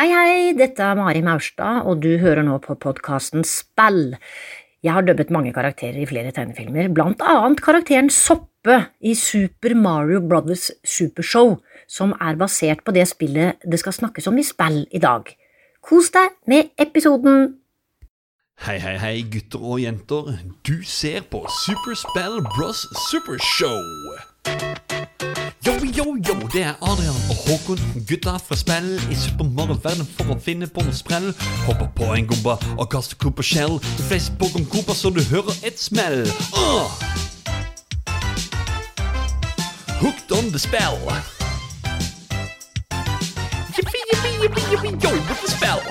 Hei, hei, dette er Mari Maurstad, og du hører nå på podkasten Spell. Jeg har dubbet mange karakterer i flere tegnefilmer, blant annet karakteren Soppe i Super Mario Brothers Supershow, som er basert på det spillet det skal snakkes om i Spell i dag. Kos deg med episoden! Hei, hei, hei, gutter og jenter. Du ser på Superspell Bros Supershow. Yo, yo, yo, det er Adrian og Håkon, gutta fra spill i Super Mario-verden for å finne på noe sprell. Hopper på en gomba og kaster Cooper Shell. De fleste Pokémon Cooper så du hører et smell. Uh! Hooked on the spell. Yippee, yippee, yippee, yippee, yo, with the spell.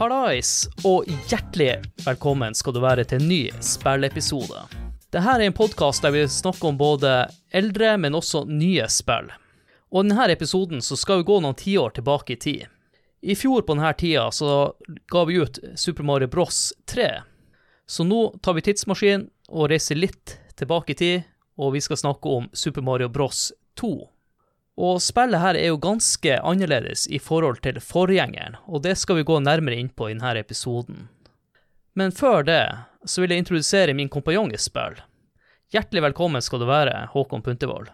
Hallais, og hjertelig velkommen skal du være til en ny spillepisode. Dette er en podkast der vi snakker om både eldre, men også nye spill. Og i denne episoden så skal vi gå noen tiår tilbake i tid. I fjor på denne tida så ga vi ut Super Mario Bros 3. Så nå tar vi tidsmaskinen og reiser litt tilbake i tid, og vi skal snakke om Super Mario Bros 2. Og spillet her er jo ganske annerledes i forhold til forgjengeren, og det skal vi gå nærmere inn på i denne episoden. Men før det så vil jeg introdusere min kompanjong i spill. Hjertelig velkommen skal du være, Håkon Puntervold.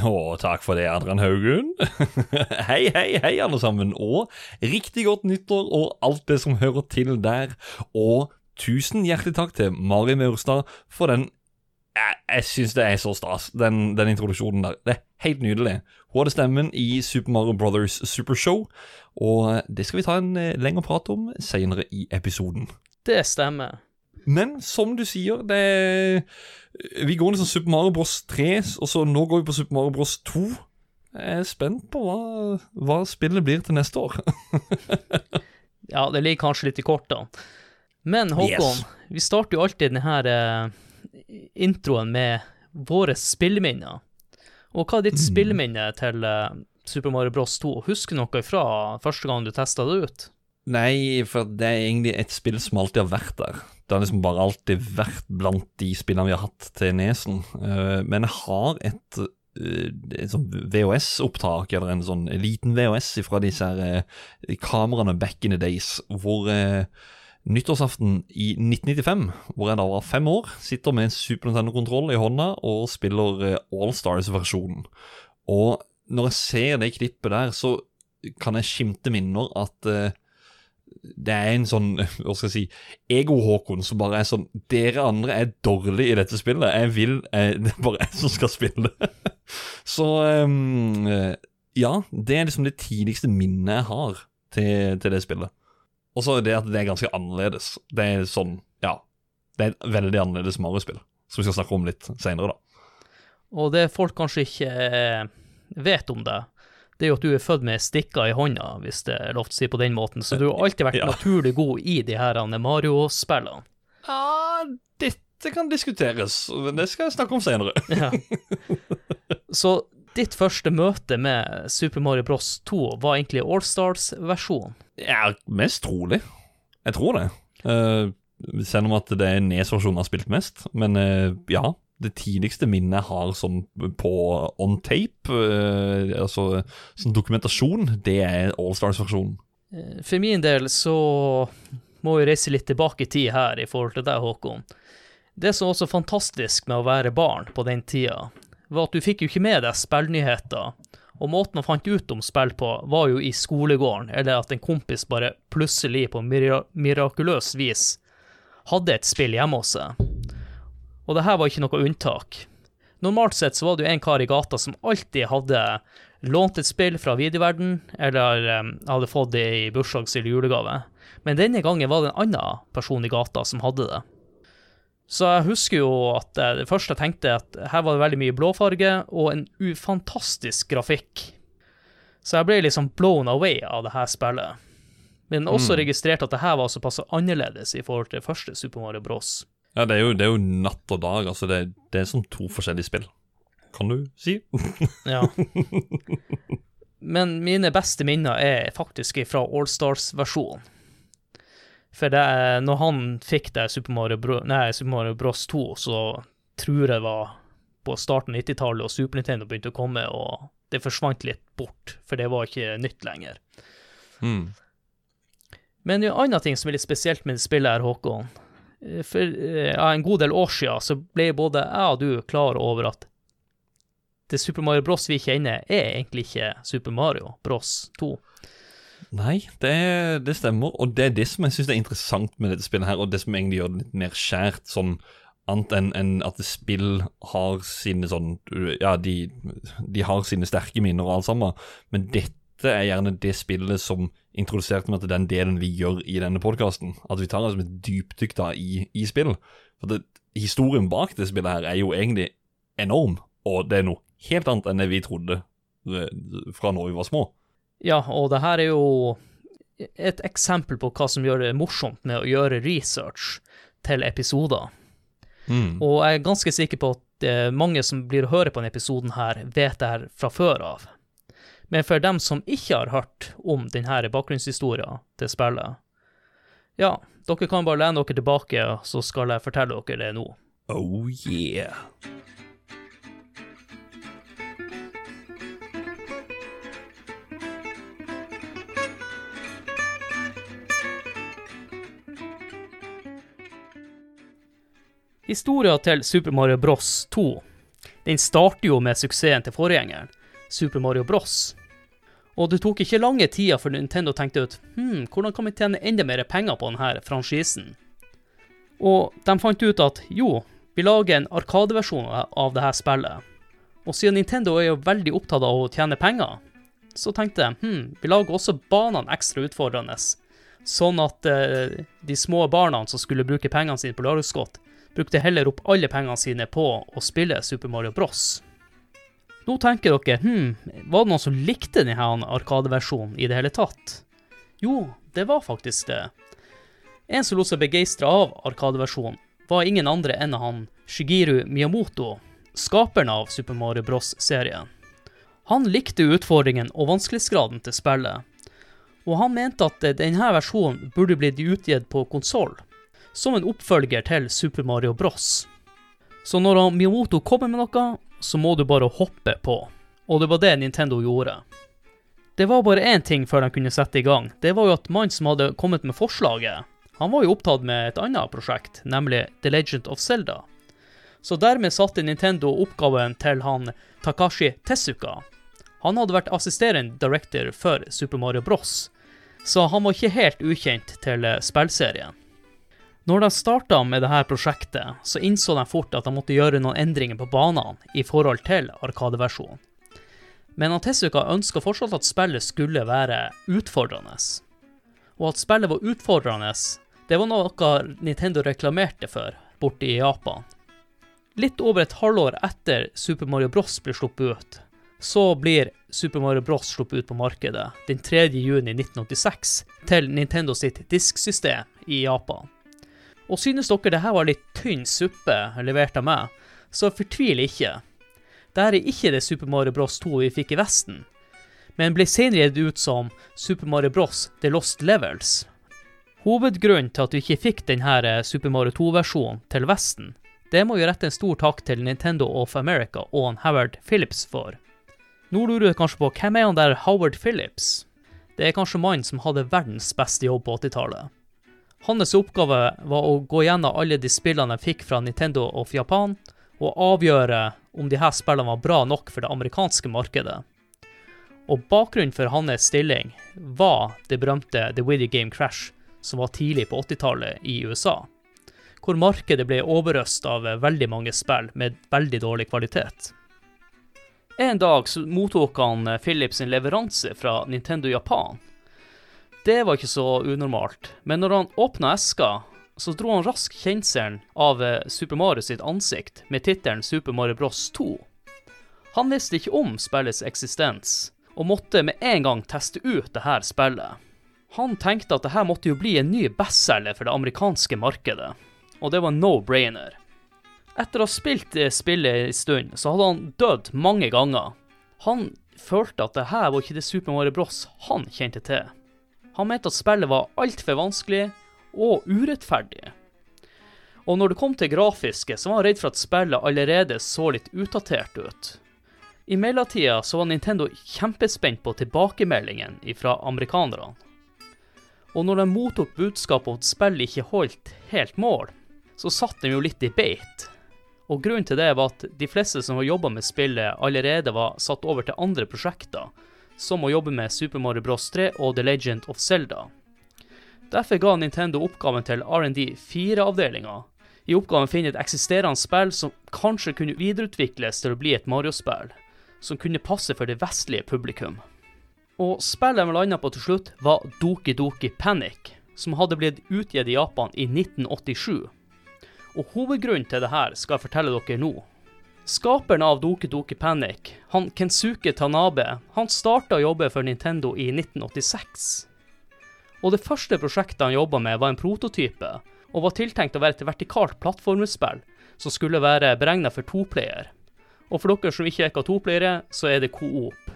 Å, takk for det, Adrian Haugen. hei, hei, hei, alle sammen. Og riktig godt nyttår og alt det som hører til der. Og tusen hjertelig takk til Mari Maurstad for den Jeg, jeg syns det er så stas, den, den, introduksjonen der. Det er helt nydelig. Hun hadde stemmen i Super Mario Brothers Supershow, og det skal vi ta en eh, lengre prat om senere i episoden. Det stemmer. Men som du sier, det Vi går liksom Super Mario Bros 3, og så nå går vi på Super Mario Bros 2. Jeg er spent på hva, hva spillet blir til neste år. ja, det ligger kanskje litt i kortene. Men Håkon, yes. vi starter jo alltid denne uh, introen med våre spilleminner. Og hva er ditt mm. spilleminne til uh, Super Mario Bros 2? Husker du noe fra første gang du testa det ut? Nei, for det er egentlig et spill som alltid har vært der. Det har liksom bare alltid vært blant de spillene vi har hatt til nesen. Uh, men jeg har et, uh, et sånn VHS-opptak, eller en sånn liten VHS fra disse her, uh, kameraene back in the days, hvor nyttårsaften i 1995, hvor jeg da var fem år, sitter med en Super Nintendo-kontroll i hånda og spiller Allstars-versjonen. Og når jeg ser det klippet der, så kan jeg skimte minner at det er en sånn hva skal jeg si, ego-Håkon som bare er sånn Dere andre er dårlige i dette spillet. Jeg vil jeg, Det er bare jeg som skal spille. Så um, ja, det er liksom det tidligste minnet jeg har til, til det spillet. Og så det at det er ganske annerledes. Det er sånn, ja Det er et veldig annerledes Mario-spill, som vi skal snakke om litt seinere, da. Og det folk kanskje ikke eh, vet om det, det er jo at du er født med stikker i hånda, hvis det er lov til å si på den måten. Så du har alltid vært ja. naturlig god i de her Mario-spillene. Ja, dette kan diskuteres, men det skal jeg snakke om senere. ja. Så ditt første møte med Super Mario Bros 2 var egentlig Allstars-versjonen? Ja, mest trolig. Jeg tror det. Uh, selv om at det er Nes-versjonen har spilt mest. Men uh, ja, det tidligste minnet jeg har sånn på on tape, uh, altså som dokumentasjon, det er Allstars-versjonen. Eh, for min del så må vi reise litt tilbake i tid her i forhold til deg, Håkon. Det som var så fantastisk med å være barn på den tida, var at du fikk jo ikke med deg spillnyheter. Og måten man fant ut om spill på, var jo i skolegården, eller at en kompis bare plutselig på mirakuløst vis hadde et spill hjemme hos seg. Og det her var ikke noe unntak. Normalt sett så var det jo en kar i gata som alltid hadde lånt et spill fra videoverden, eller um, hadde fått det i bursdags- eller julegave. Men denne gangen var det en annen person i gata som hadde det. Så jeg husker jo at eh, det første jeg tenkte, at her var det veldig mye blåfarge og en ufantastisk grafikk. Så jeg ble liksom blown away av det her spillet. Men også mm. registrert at det her var såpass annerledes i forhold til første Super Mario Bros. Ja, det er jo, det er jo natt og dag. Altså, det, det er som to forskjellige spill, kan du si. ja. Men mine beste minner er faktisk fra Allstars-versjonen. For det, når han fikk det Super Mario, Bro, nei, Super Mario Bros 2, så tror jeg det var på starten av 90-tallet, og Super Nintendo begynte å komme, og det forsvant litt bort, for det var ikke nytt lenger. Mm. Men en annen ting som er litt spesielt med det spillet her, Håkon. Eh, For eh, ja, en god del år siden så ble både jeg og du klar over at det Super Mario Bros vi kjenner, er egentlig ikke Super Mario Bros 2. Nei, det, det stemmer. Og det er det som jeg syns er interessant med dette spillet her, og det som egentlig gjør det litt mer skjært, sånn annet enn en at spill har sine sånn Ja, de, de har sine sterke minner og alt sammen, men dette er gjerne det spillet som introduserte meg til den delen vi gjør i denne podkasten. At vi tar det som et dypdykk da i, i spill. For det, historien bak det spillet her er jo egentlig enorm, og det er noe helt annet enn det vi trodde eh, fra når vi var små. Ja, og det her er jo et eksempel på hva som gjør det morsomt med å gjøre research til episoder. Mm. Og jeg er ganske sikker på at eh, mange som blir å høre på denne episoden her, vet det her fra før av. Men for dem som ikke har hørt om denne bakgrunnshistorien til spillet, ja, dere kan bare lene dere tilbake, så skal jeg fortelle dere det nå. Oh yeah. Historia til Super Mario Bros 2 den starter jo med suksessen til forgjengeren, Super Mario Bros. Og det tok ikke lange tida før Nintendo tenkte ut hm, hvordan kan vi tjene enda mer penger på denne franchisen? Og de fant ut at jo, vi lager en arkadeversjon av dette spillet. Og siden Nintendo er jo veldig opptatt av å tjene penger, så tenkte de hm, vi lager også banene ekstra utfordrende, sånn at eh, de små barna som skulle bruke pengene sine på lørdagsgodt, brukte heller opp alle pengene sine på å spille Super Mario Bros. Nå tenker dere, hm, var det noen som likte denne arkadeversjonen i det hele tatt? Jo, det var faktisk det. En som lot seg begeistre av arkadeversjonen, var ingen andre enn han Shigiru Miyamoto, skaperen av Super Mario Bros.-serien. Han likte utfordringen og vanskelighetsgraden til spillet, og han mente at denne versjonen burde blitt utgitt på konsoll, som en oppfølger til Super Mario Bros. Så når Miyamoto kommer med noe, så må du bare hoppe på, og det var det Nintendo gjorde. Det var bare én ting før de kunne sette i gang, det var jo at mannen som hadde kommet med forslaget, han var jo opptatt med et annet prosjekt, nemlig The Legend of Zelda. Så dermed satte Nintendo oppgaven til han Takashi Tezuka. Han hadde vært assisterende director for Super Mario Bros, så han var ikke helt ukjent til spillserien. Når de starta med dette prosjektet, så innså de fort at de måtte gjøre noen endringer på banene i forhold til Arkadeversjonen. Men Tezuka ønska fortsatt at spillet skulle være utfordrende. Og at spillet var utfordrende, det var noe Nintendo reklamerte for borte i Japan. Litt over et halvår etter Super Mario Bros blir sluppet ut, så blir Super Mario Bros sluppet ut på markedet den 3. juni 1986 til Nintendo sitt disksystem i Japan. Og synes dere det her var litt tynn suppe levert av meg, så fortvil ikke. Dette er ikke det Super Mario Bros 2 vi fikk i Vesten, men ble senere gitt ut som Super Mario Bros The Lost Levels. Hovedgrunnen til at vi ikke fikk denne Super Mario 2-versjonen til Vesten, det må vi rette en stor takk til Nintendo of America og en Howard Phillips for. Nå lurer du kanskje på hvem er han der Howard Phillips? Det er kanskje mannen som hadde verdens beste jobb på 80-tallet. Hans oppgave var å gå gjennom alle de spillene jeg fikk fra Nintendo of Japan, og avgjøre om de her spillene var bra nok for det amerikanske markedet. Og bakgrunnen for hans stilling var det berømte The Widdy Game Crash, som var tidlig på 80-tallet i USA, hvor markedet ble overøst av veldig mange spill med veldig dårlig kvalitet. En dag mottok han Philips leveranse fra Nintendo Japan. Det var ikke så unormalt, men når han åpna eska, så dro han raskt kjenselen av Super Mario sitt ansikt med tittelen Super Mario Bros 2. Han visste ikke om spillets eksistens, og måtte med en gang teste ut det her spillet. Han tenkte at det her måtte jo bli en ny bestselger for det amerikanske markedet, og det var no-brainer. Etter å ha spilt spillet en stund, så hadde han dødd mange ganger. Han følte at det her var ikke det Super Mario Bros han kjente til. Han mente at spillet var altfor vanskelig og urettferdig. Og når det kom til grafiske, så var han redd for at spillet allerede så litt utdatert ut. I mellomtida så var Nintendo kjempespent på tilbakemeldingen fra amerikanerne. Og når de mottok budskapet om at spillet ikke holdt helt mål, så satt de jo litt i beit. Og grunnen til det var at de fleste som har jobba med spillet, allerede var satt over til andre prosjekter, som å jobbe med Super Mario Bros 3 og The Legend of Zelda. Derfor ga Nintendo oppgaven til R&D 4-avdelinga. I oppgaven finne et eksisterende spill som kanskje kunne videreutvikles til å bli et Mario-spill, som kunne passe for det vestlige publikum. Og spillet vi landa på til slutt, var Doki Doki Panic, som hadde blitt utgitt i Japan i 1987. Og hovedgrunnen til det her skal jeg fortelle dere nå. Skaperen av Doki Doki Panic, han Kensuke Tanabe, han starta å jobbe for Nintendo i 1986. Og det første prosjektet han jobba med, var en prototype, og var tiltenkt å være et vertikalt plattformspill som skulle være beregna for toplayer. Og for dere som ikke er toplayere, så er det coop.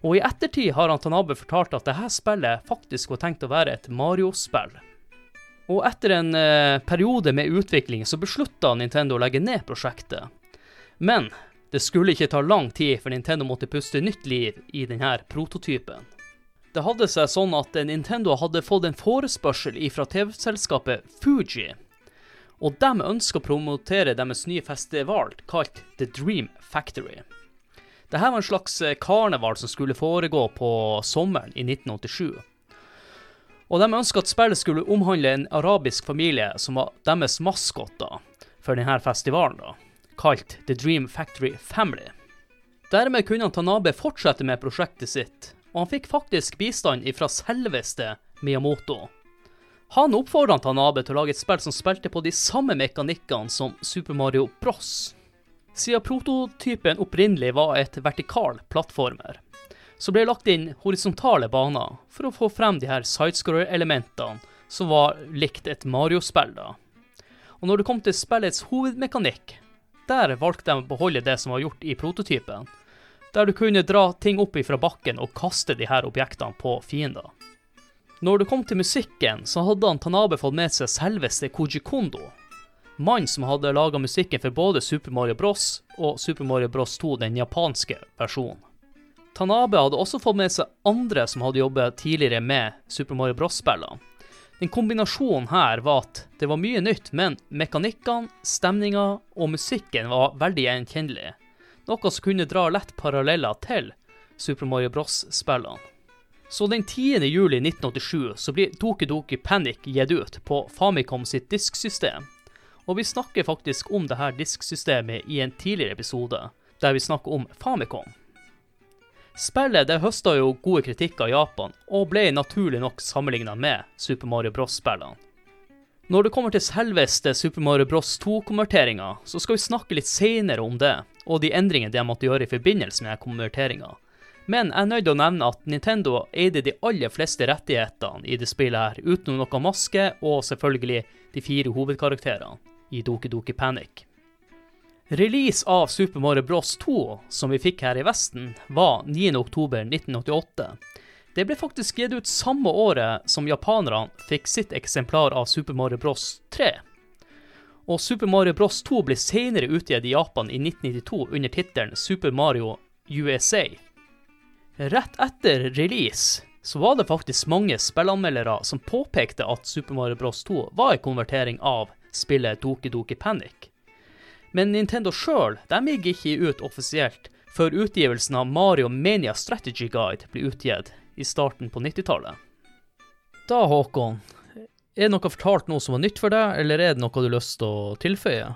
Og i ettertid har han Tanabe fortalt at dette spillet faktisk var tenkt å være et Mario-spill. Og etter en eh, periode med utvikling så beslutta Nintendo å legge ned prosjektet. Men det skulle ikke ta lang tid før Nintendo måtte puste nytt liv i denne prototypen. Det hadde seg sånn at Nintendo hadde fått en forespørsel fra TV-selskapet Fuji, og de ønska å promotere deres nye festival kalt The Dream Factory. Dette var en slags eh, karneval som skulle foregå på sommeren i 1987. Og de ønska at spillet skulle omhandle en arabisk familie som var deres maskotter for denne festivalen, da, kalt The Dream Factory Family. Dermed kunne Tanabe fortsette med prosjektet sitt, og han fikk faktisk bistand ifra selveste Miyamoto. Han oppfordra Tanabe til å lage et spill som spilte på de samme mekanikkene som Super Mario Bros. Siden prototypen opprinnelig var et vertikal plattformer, så ble det lagt inn horisontale baner for å få frem de her sidescorer-elementene som var likt et Mario-spill. da. Og når det kom til spillets hovedmekanikk, der valgte de å beholde det som var gjort i prototypen, der du kunne dra ting opp ifra bakken og kaste de her objektene på fiender. Når det kom til musikken, så hadde han Tanabe fått med seg selveste Koji Kondo, mannen som hadde laga musikken for både Super Mario Bros. og Super Mario Bros 2, den japanske versjonen. Tanabe hadde også fått med seg andre som hadde jobbet tidligere med Super Mario Bros.-spillene. Den kombinasjonen her var at det var mye nytt, men mekanikkene, stemninga og musikken var veldig gjenkjennelig. Noe som kunne dra lett paralleller til Super Mario Bros.-spillene. Så den 10. juli 1987 så blir Doki Doki Panic gitt ut på Famicom sitt disksystem. Og vi snakker faktisk om dette disksystemet i en tidligere episode, der vi snakker om Famicom. Spillet det høsta jo gode kritikker i Japan, og ble naturlig nok sammenligna med Super Mario Bros.-spillene. Når det kommer til selveste Super Mario Bros. 2-konverteringa, så skal vi snakke litt seinere om det, og de endringene de måtte gjøre i forbindelse med konverteringa. Men jeg er nødt til å nevne at Nintendo eide de aller fleste rettighetene i det spillet her, utenom noe maske og selvfølgelig de fire hovedkarakterene i Doki Doki Panic. Release av Super Mario Bros 2, som vi fikk her i Vesten, var 9.10.1988. Det ble faktisk gitt ut samme året som japanerne fikk sitt eksemplar av Super Mario Bros 3. Og Super Mario Bros 2 ble senere utgitt i Japan i 1992 under tittelen Super Mario USA. Rett etter release så var det faktisk mange spillanmeldere som påpekte at Super Mario Bros 2 var en konvertering av spillet Doki Doki Panic. Men Nintendo sjøl gikk ikke ut offisielt før utgivelsen av Mario Mania Strategy Guide ble utgitt i starten på 90-tallet. Da, Håkon, er det noe fortalt nå som var nytt for deg, eller er det noe du har lyst til å tilføye?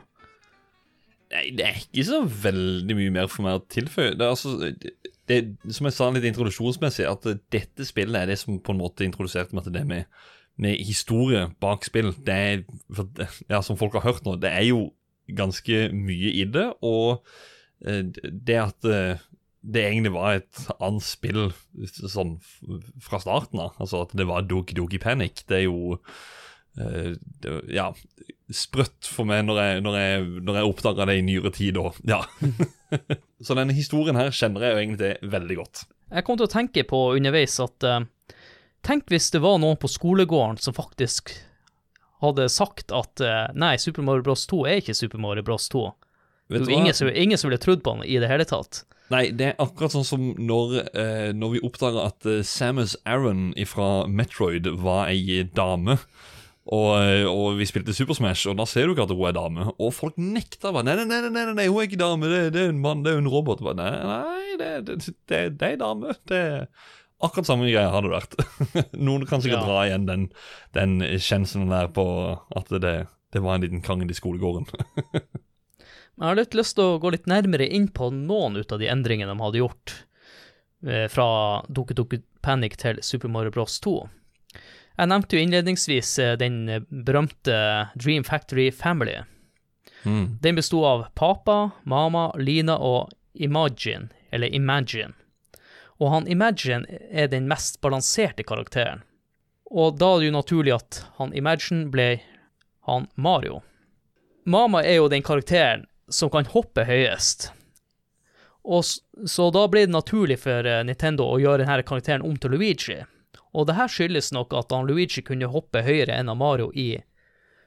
Nei, det er ikke så veldig mye mer for meg å tilføye. Det er altså, det, som jeg sa litt introduksjonsmessig, at dette spillet er det som på en måte introduserte meg til det med, med historie bak spill. Det er, ja, som folk har hørt nå, det er jo ganske mye i det. Og eh, det at eh, det egentlig var et annet spill sånn fra starten av, altså at det var Doki Doki Panic, det er jo uh, det, Ja, sprøtt for meg når jeg, når jeg, jeg oppdaga det i nyere tid òg. Ja. Så denne historien her kjenner jeg jo egentlig veldig godt. Jeg kom til å tenke på underveis at Tenk hvis det var noen på skolegården som faktisk hadde sagt at uh, nei, Super Mario Bros 2 er ikke Super Mario Bros 2. Det var ingen som, ingen som ville trodd på han i det hele tatt. Nei, det er akkurat sånn som når, eh, når vi oppdager at eh, Samus Aron fra Metroid var ei dame. Og, eh, og vi spilte Super Smash, og da ser du ikke at hun er dame. Og folk nekta bare Nei, nei, nei, nei, nei, nei hun er ikke dame, det, det er en mann, det er en robot. Bare, nei, nei, det, det, det, det er ei dame. Det er akkurat samme greia har det vært. Noen kan sikkert Ja. dra igjen den, den kjenselen der på at det, det var en liten krangel i skolegården. Men jeg har litt lyst til å gå litt nærmere inn på noen ut av de endringene de hadde gjort eh, fra Doku Doku Panic til Super Mario Bros. 2. Jeg nevnte jo innledningsvis eh, den berømte Dream Factory Family. Mm. Den besto av Papa, Mama, Lina og Imagine, eller Imagine. Og han Imagine er den mest balanserte karakteren. Og da er det jo naturlig at han Imagine ble han Mario. Mama er jo den karakteren som kan hoppe høyest. Og så, så da ble det naturlig for eh, Nintendo å gjøre denne karakteren om til Luigi. Og det her skyldes nok at han Luigi kunne hoppe høyere enn Mario i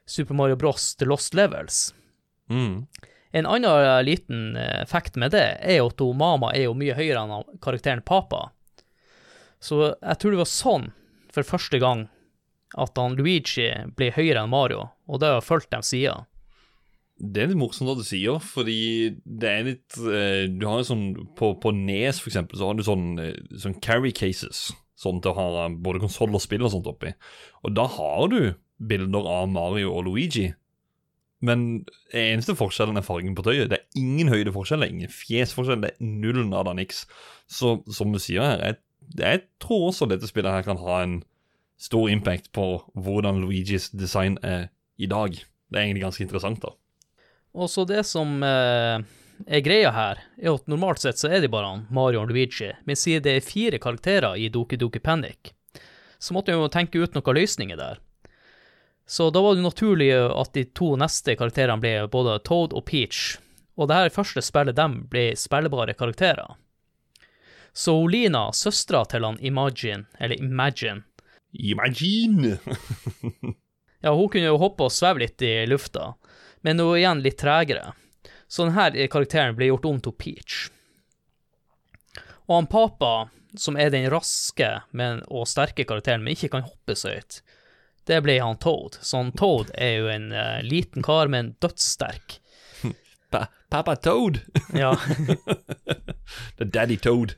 Super Mario Bros. The Lost Levels. Mm. En annen liten eh, fact med det er jo at Mama er jo mye høyere enn karakteren Papa. Så jeg tror det var sånn for første gang at han Luigi ble høyere enn Mario, og det har fulgt dem siden. Det er litt morsomt at du sier, fordi det er litt eh, Du har jo sånn På, på Nes, for eksempel, så har du sånn, eh, sånn carry cases. Sånn til å ha både konsoll og spill og sånt oppi. Og da har du bilder av Mario og Luigi. Men eneste forskjellen er fargen på tøyet. Det er ingen høydeforskjell, det er ingen fjesforskjell, det er null nada niks. Så som du sier her, jeg, jeg tror også dette spillet her kan ha en stor impact på hvordan Luigis design er i dag. Det er egentlig ganske interessant, da. Og så det som eh, er greia her, er at normalt sett så er de bare Mario og Luigi, men siden det er fire karakterer i Doki Doki Panic, så måtte jeg jo tenke ut noen løsninger der. Så da var det naturlig at de to neste karakterene ble både Toad og Peach, og det her første spillet dem ble spillbare karakterer. Så Lina, søstera til han Imagine, eller Imagine, Imagine! Ja, hun kunne jo hoppe og sveve litt i lufta, men hun er igjen litt tregere. Så denne karakteren ble gjort om til Peach. Og han Papa, som er den raske men, og sterke karakteren, men ikke kan hoppe så høyt, det ble han Toad. Så han Toad er jo en uh, liten kar, med en dødssterk. Pa Papa Toad! Ja, The Daddy Toad.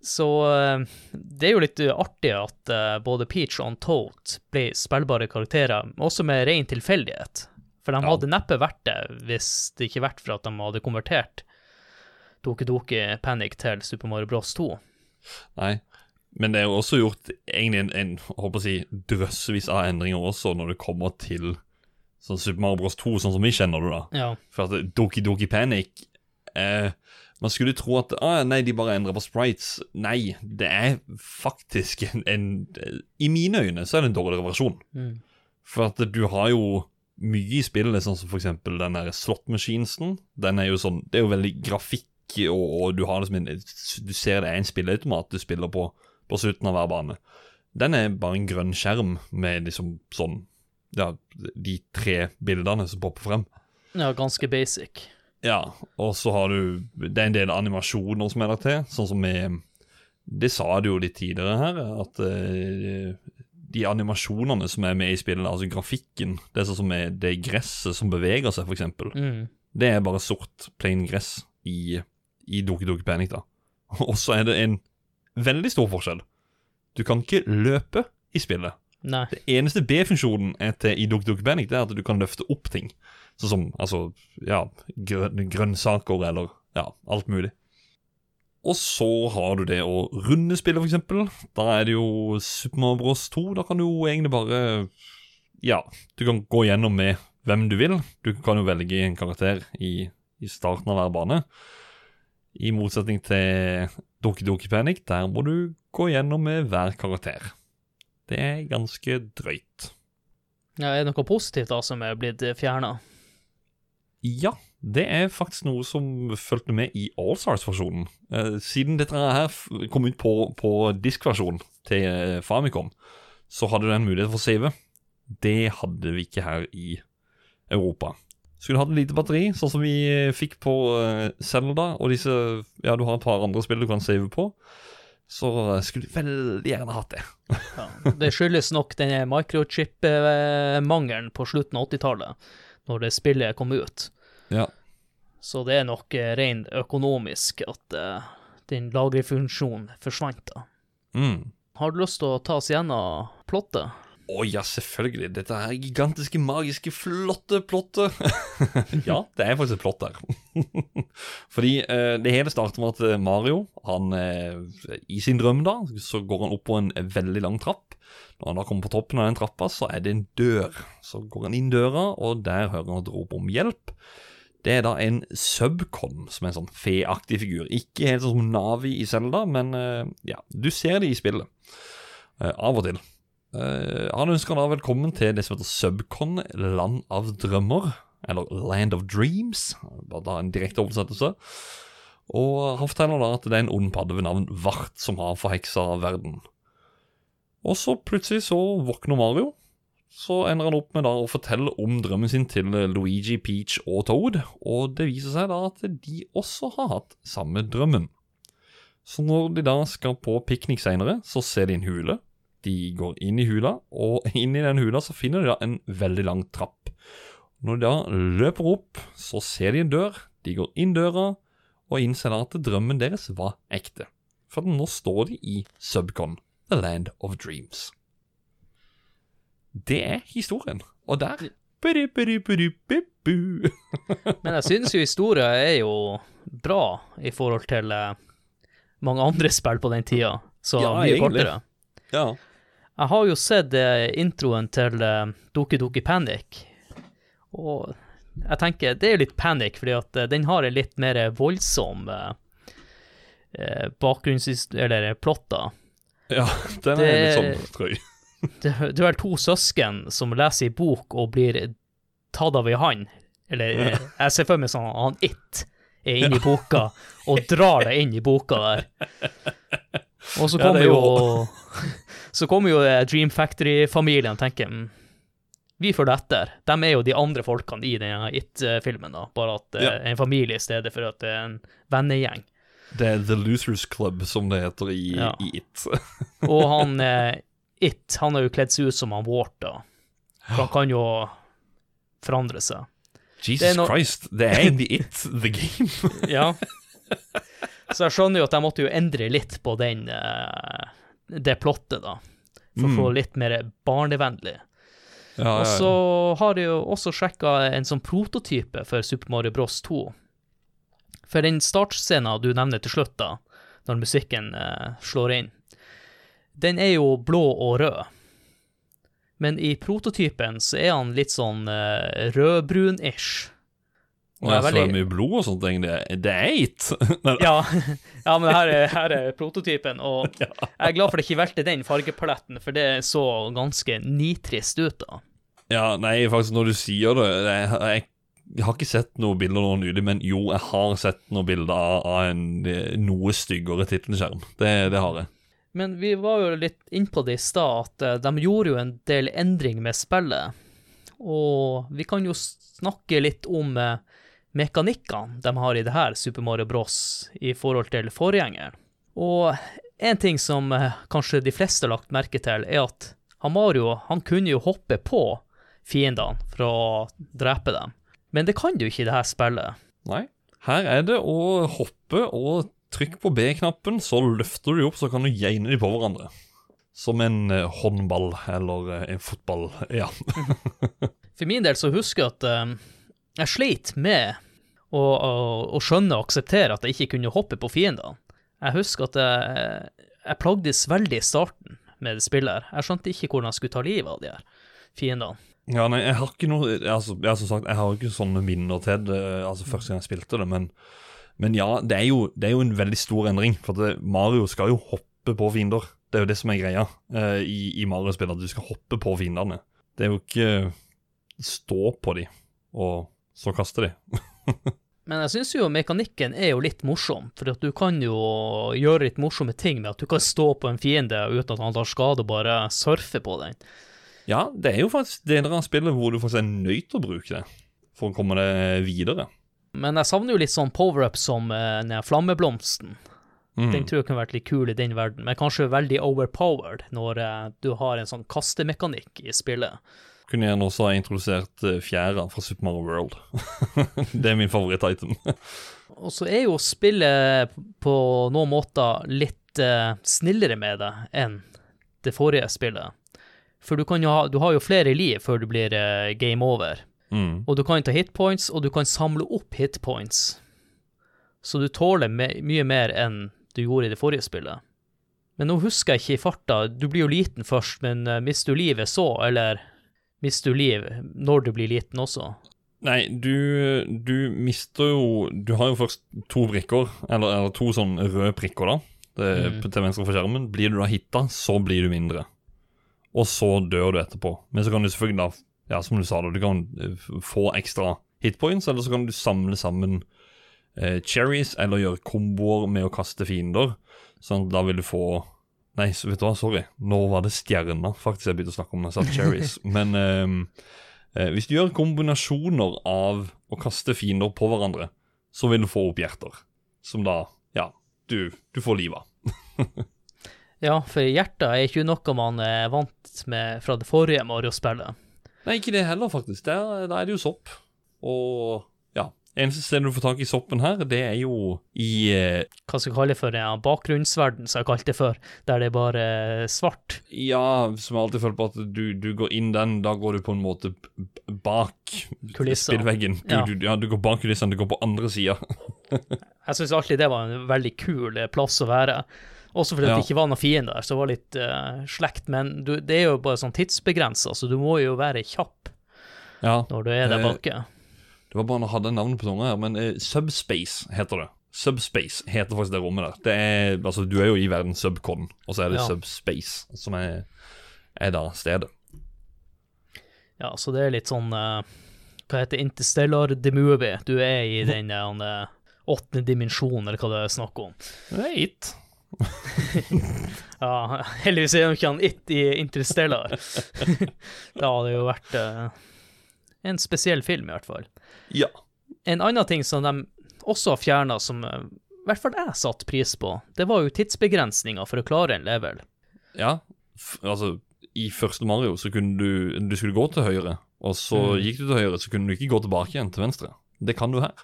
så eh, det er jo litt eh, artig at både Peach og Toad ble spillbare karakterer, også med ren tilfeldighet. For de hadde neppe vært det hvis det ikke vært for at de hadde konvertert Doki Doki Panic til Super Mario Bros. 2. Nei. Men det er jo også gjort egentlig en, en håper å si, drøssevis av endringer også når det kommer til sånn Super Mario Bros. 2, sånn som vi kjenner det, da. Ja. For at Doki Doki Panic eh, Man skulle tro at ah, Nei, de bare endrer på sprites. Nei, det er faktisk en, en I mine øyne så er det en dårligere versjon. Mm. For at du har jo mye i spillet, sånn som for eksempel den der slot-machinesen. Den er jo sånn Det er jo veldig grafikk, og, og du har liksom en Du ser det er en spilleautomat du spiller på på slutten av hver bane. Den er bare en grønn skjerm med liksom sånn Ja, de tre bildene som popper frem. ja, ganske basic. Ja, og så har du Det er en del animasjoner som er der til, sånn som med Det sa du jo litt tidligere her, at eh, de animasjonene som er med i spillet, altså grafikken, det er sånn som er det gresset som beveger seg, f.eks., Mm. det er bare sort, plain gress i, i Doki Doki Panic, da. Og så er det en veldig stor forskjell. Du kan ikke løpe i spillet. Nei. Det eneste B-funksjonen er til i Doki Doki Panic, det er at du kan løfte opp ting. Sånn som altså, ja, grøn, grønnsaker eller ja, alt mulig. Og så har du det å runde spillet, eksempel. Da er det jo Super Mario Bros. 2. Da kan du jo egentlig bare Ja, du kan gå gjennom med hvem du vil. Du kan jo velge en karakter i, i starten av hver bane. I motsetning til Doki Doki Panic, der må du gå gjennom med hver karakter. Det er ganske drøyt. Ja, er det noe positivt da som er blitt fjerna? Ja, det er faktisk noe som fulgte med i Allstars-versjonen. Eh, siden dette her kom ut på, på diskversjon til eh, Famicom, så hadde du en mulighet for å save. Det hadde vi ikke her i Europa. Skulle hatt lite batteri, sånn som vi eh, fikk på eh, Zelda, og disse Ja, du har et par andre spill du kan save på, så eh, skulle du veldig gjerne hatt det. Ja, det skyldes nok denne microchip-mangelen på slutten av 80-tallet, når det spillet kom ut. Ja. Så det er nok rent økonomisk at uh, den lagrefunksjonen forsvant. da. Mm. Har du lyst til å ta oss gjennom plottet? Å ja, selvfølgelig. Dette er gigantiske, magiske, flotte plottet. ja, det er faktisk et plott der. Fordi eh, det hele starter med at eh, Mario, han eh, i sin drøm da, så går han opp på en veldig lang trapp. Når han da kommer på toppen av den trappa, så er det en dør. Så går han inn døra, og der hører han et rop om hjelp. Det er da en subcon, som er en sånn feaktig figur. Ikke helt sånn som Navi i Zelda, men eh, ja, du ser det i spillet. Eh, av og til. Eh, han ønsker da velkommen til det som heter Subcon, land av drømmer. Eller Land of Dreams. Bare da en direkte oversettelse. Og han forteller da at det er en ond padde ved navn Vart som har forheksa verden. Og så plutselig så våkner Mario. Så ender han opp med da å fortelle om drømmen sin til Luigi, Peach og Toad. Og det viser seg da at de også har hatt samme drømmen. Så når de da skal på piknik seinere, så ser de en hule. De går inn i hula, og inn i den hula så finner de da en veldig lang trapp. Når de da løper opp, så ser de en dør. De går inn døra, og innser da at drømmen deres var ekte. For nå står de i Subcon, The Land of Dreams. Det er historien. Og der. Men jeg synes jo historia er jo bra i forhold til eh, mange andre spill på den tida, så Ja, mye egentlig. kortere. Ja. Jeg har jo sett eh, introen til uh, Doki Doki Panic, og jeg tenker det er litt panic, fordi at eh, den har en litt mer voldsom uh, bakgrunns... eller plotter. ja, den er Det- litt sånn drøy. Det, det er vel to søsken som leser i bok og blir tatt av i hand. Eller eh, jeg ser for meg sånn han It er inni i boka og drar deg inn i boka der. Og så kommer er jo jo- Så kommer jo eh, Dream Factory-familien og tenker mm, vi følger etter. De er jo de andre folkene i denne It-filmen, da. Bare at det Ja. er en familie i stedet for at det er en vennegjeng. Det er The Losers Club, som det heter i, Ja. i It. Og han eh, It, han har jo kledd seg ut som han Wart, da. For han kan jo forandre seg. Jesus Det no- Christ, det er egentlig It, the game. Ja. Så jeg skjønner jo at jeg måtte jo endre litt på den eh, det plottet, da. For å Mm. få litt mer barnevennlig. Ja, Og så har jeg jo også sjekka en sånn prototype for Super Mario Bros 2. For den startscenen du nevner til slutt, da, når musikken eh, slår inn, den er jo blå og rød. Men i prototypen så er han litt sånn eh, rødbrun-ish. Og det jeg veldig... så er mye blod og sånne ting. Det er eit! Ja, ja men her er, her er prototypen, og jeg er glad for det jeg ikke valgte den fargepaletten, for det så ganske nitrist ut, da. Ja, nei, faktisk, når du sier det Jeg, jeg har ikke sett noen bilder nå nylig, men jo, jeg har sett noen bilder av, av en noe styggere tittelskjerm. Det, det har jeg. Men vi var jo litt innpå det i stad, at eh, de gjorde jo en del endring med spillet. Og vi kan jo snakke litt om eh, mekanikkene de har i det her Super Mario Bros. i forhold til forgjengeren. Og en ting som eh, kanskje de fleste har lagt merke til, er at han Mario han kunne jo hoppe på fiendene for å drepe dem. Men det kan du ikke i det her spillet. Nei. Her er det å hoppe og trykke på B-knappen, så løfter du de opp, så kan du geine de på hverandre. Som en eh, håndball eller eh, en fotball. Ja. For min del så husker jeg at jeg sleit med å, å, å skjønne og akseptere at jeg ikke kunne hoppe på fiendene. Jeg husker at jeg, jeg plagdes veldig i starten med det spillet. her. Jeg skjønte ikke hvordan jeg skulle ta livet av de her fiendene. Ja, nei, jeg har ikke noe altså, jeg, Som sagt, jeg har ikke sånne minner til det altså, første gang jeg spilte det, men, men ja, det er, jo, det er jo en veldig stor endring. For det, Mario skal jo hoppe på fiender. Det er jo det som er greia eh, i, i Mario-spillet, at du skal hoppe på fiendene. Det er jo ikke stå på dem og så kaster de. Men jeg syns jo mekanikken er jo litt morsom, for du kan jo gjøre litt morsomme ting med at du kan stå på en fiende uten at han tar skade, og bare surfe på den. Ja, det er jo faktisk deler av spillet hvor du faktisk er nødt til å bruke det. for å komme deg videre. Men jeg savner jo litt sånn power-up som eh, den flammeblomsten. Mm. Den tror jeg kunne vært litt kul i den verden, men kanskje veldig overpowered når eh, du har en sånn kastemekanikk i spillet. Kunne gjerne også ha introdusert eh, fjæra fra Super Mario World. det er min favoritt-item. Og så er jo spillet på noen måter litt eh, snillere med det enn det forrige spillet. For du, ha, du har jo flere liv før du blir eh, game over. Mm. Og du kan ta hitpoints, og du kan samle opp hitpoints. Så du tåler me mye mer enn du gjorde i det forrige spillet. Men nå husker jeg ikke i farta, du blir jo liten først, men uh, mister du livet så, eller mister du liv når du blir liten også? Nei, du, du mister jo Du har jo først to brikker, eller, eller to sånn røde prikker, da. Det, Mm. Til venstre for skjermen. Blir du da hitta, så blir du mindre. Og så dør du etterpå. Men så kan du selvfølgelig da, ja, som du sa, da, du kan eh, få ekstra hitpoints, eller så kan du samle sammen eh, cherries, eller gjøre komboer med å kaste fiender. Sånn at da vil du få Nei, så vet du hva, sorry. Nå var det stjerner faktisk jeg begynte å snakke om jeg cherries. Men ehm, eh, hvis du gjør kombinasjoner av å kaste fiender på hverandre, så vil du få opp hjerter. Som da, ja, du, du får liv av. Ja, for hjertet er ikke noe man er vant med fra det forrige Mario-spillet. Nei, ikke det heller, faktisk. Der er det jo sopp. Og eneste stedet du får tak i soppen her, det er jo i eh, Hva skal jeg kalle det for? Ja, bakgrunnsverden, som jeg kalte det før, der det er bare svart. Ja, som jeg alltid føler på at du, du går inn den, da går du på en måte bak Kulisser. spillveggen. Du, Ja. Du, ja, du går bak kulissene, du går på andre sida. Jeg syns alltid det var en veldig kul eh, plass å være. Også fordi Ja. det ikke var noen fiender der, så det var litt eh, slekt. Men du, det er jo bare sånn tidsbegrensa, så du må jo være kjapp Ja, når du er der Eh, bak. Det var bare når jeg hadde navnet på tunga her, men eh, Subspace heter det. Subspace heter faktisk det rommet der. Det er, altså, du er jo i verden Subcon, og så er det Ja. Subspace som er, er da stedet. Ja, så det er litt sånn uh, Hva heter? Interstellar the movie. Du er i den uh, åttende dimensjonen, eller hva det er snakk om. Det er it. Ja, heldigvis er jo ikke han It i Interstellar. det hadde jo vært uh, en spesiell film, i hvert fall. Ja. En annen ting som de også har fjerna, som eh, i hvert fall jeg satte pris på, det var jo tidsbegrensninga for å klare en level. Ja, altså I første Mario så kunne du Du skulle gå til høyre, og så Mm. gikk du til høyre, så kunne du ikke gå tilbake igjen til venstre. Det kan du her.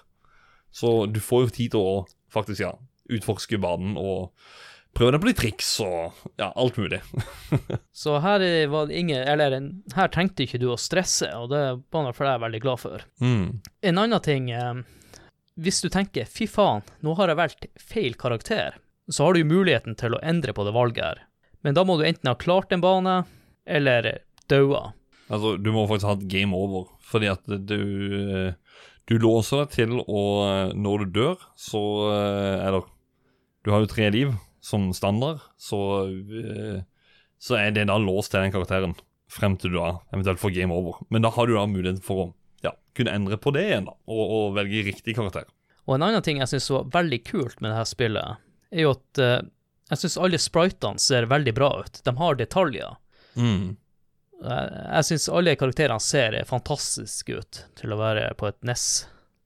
Så du får jo tid til å faktisk, ja, utforske banen og prøve deg på litt triks og ja, alt mulig. Så her er- var det ingen Eller her trengte ikke du å stresse, og det var for jeg er veldig glad for. Mm. En annen ting eh, Hvis du tenker 'fy faen, nå har jeg valgt feil karakter', så har du muligheten til å endre på det valget her. Men da må du enten ha klart en bane, eller daua. Altså, du må faktisk ha et game over, fordi at du eh, Du låser deg til å Når du dør, så er Eller Du har jo tre liv som standard, så eh, Så er det da låst til den karakteren frem til du da eventuelt får game over. Men da har du da muligheten for å ja, kunne endre på det igjen, da, og, og velge riktig karakter. Og en annen ting jeg syns var veldig kult med det her spillet, er jo at uh, jeg syns alle spritene ser veldig bra ut. De har detaljer. Mm. Jeg, jeg syns alle karakterene ser fantastiske ut til å være på et NES,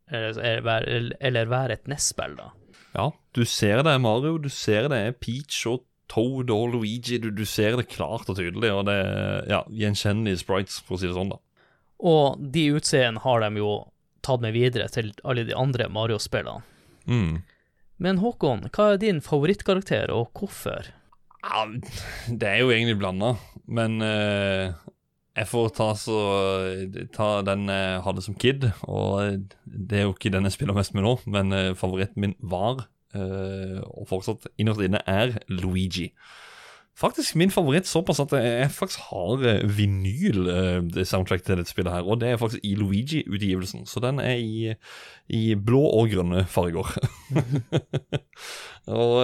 eller, eller, eller være et NES-spill, da. Ja, du ser det er Mario, du ser det er Peach og Toad og Luigi. Du, du ser det klart og tydelig, og det er ja, gjenkjennelige sprites, for å si det sånn, da. Og de utseendene har de jo tatt med videre til alle de andre Mario-spillene. Mm. Men Håkon, hva er din favorittkarakter, og hvorfor? Ja, det er jo egentlig blanda, men eh, jeg får ta, så, ta den jeg hadde som kid, og det er jo ikke den jeg spiller mest med nå, men eh, favoritten min var, eh, og fortsatt innerst inne, er Luigi. Faktisk min favoritt såpass at jeg faktisk har eh, vinyl eh, det soundtrack til dette spillet her, og det er faktisk i Luigi-utgivelsen, så den er i, i blå og grønne farger. og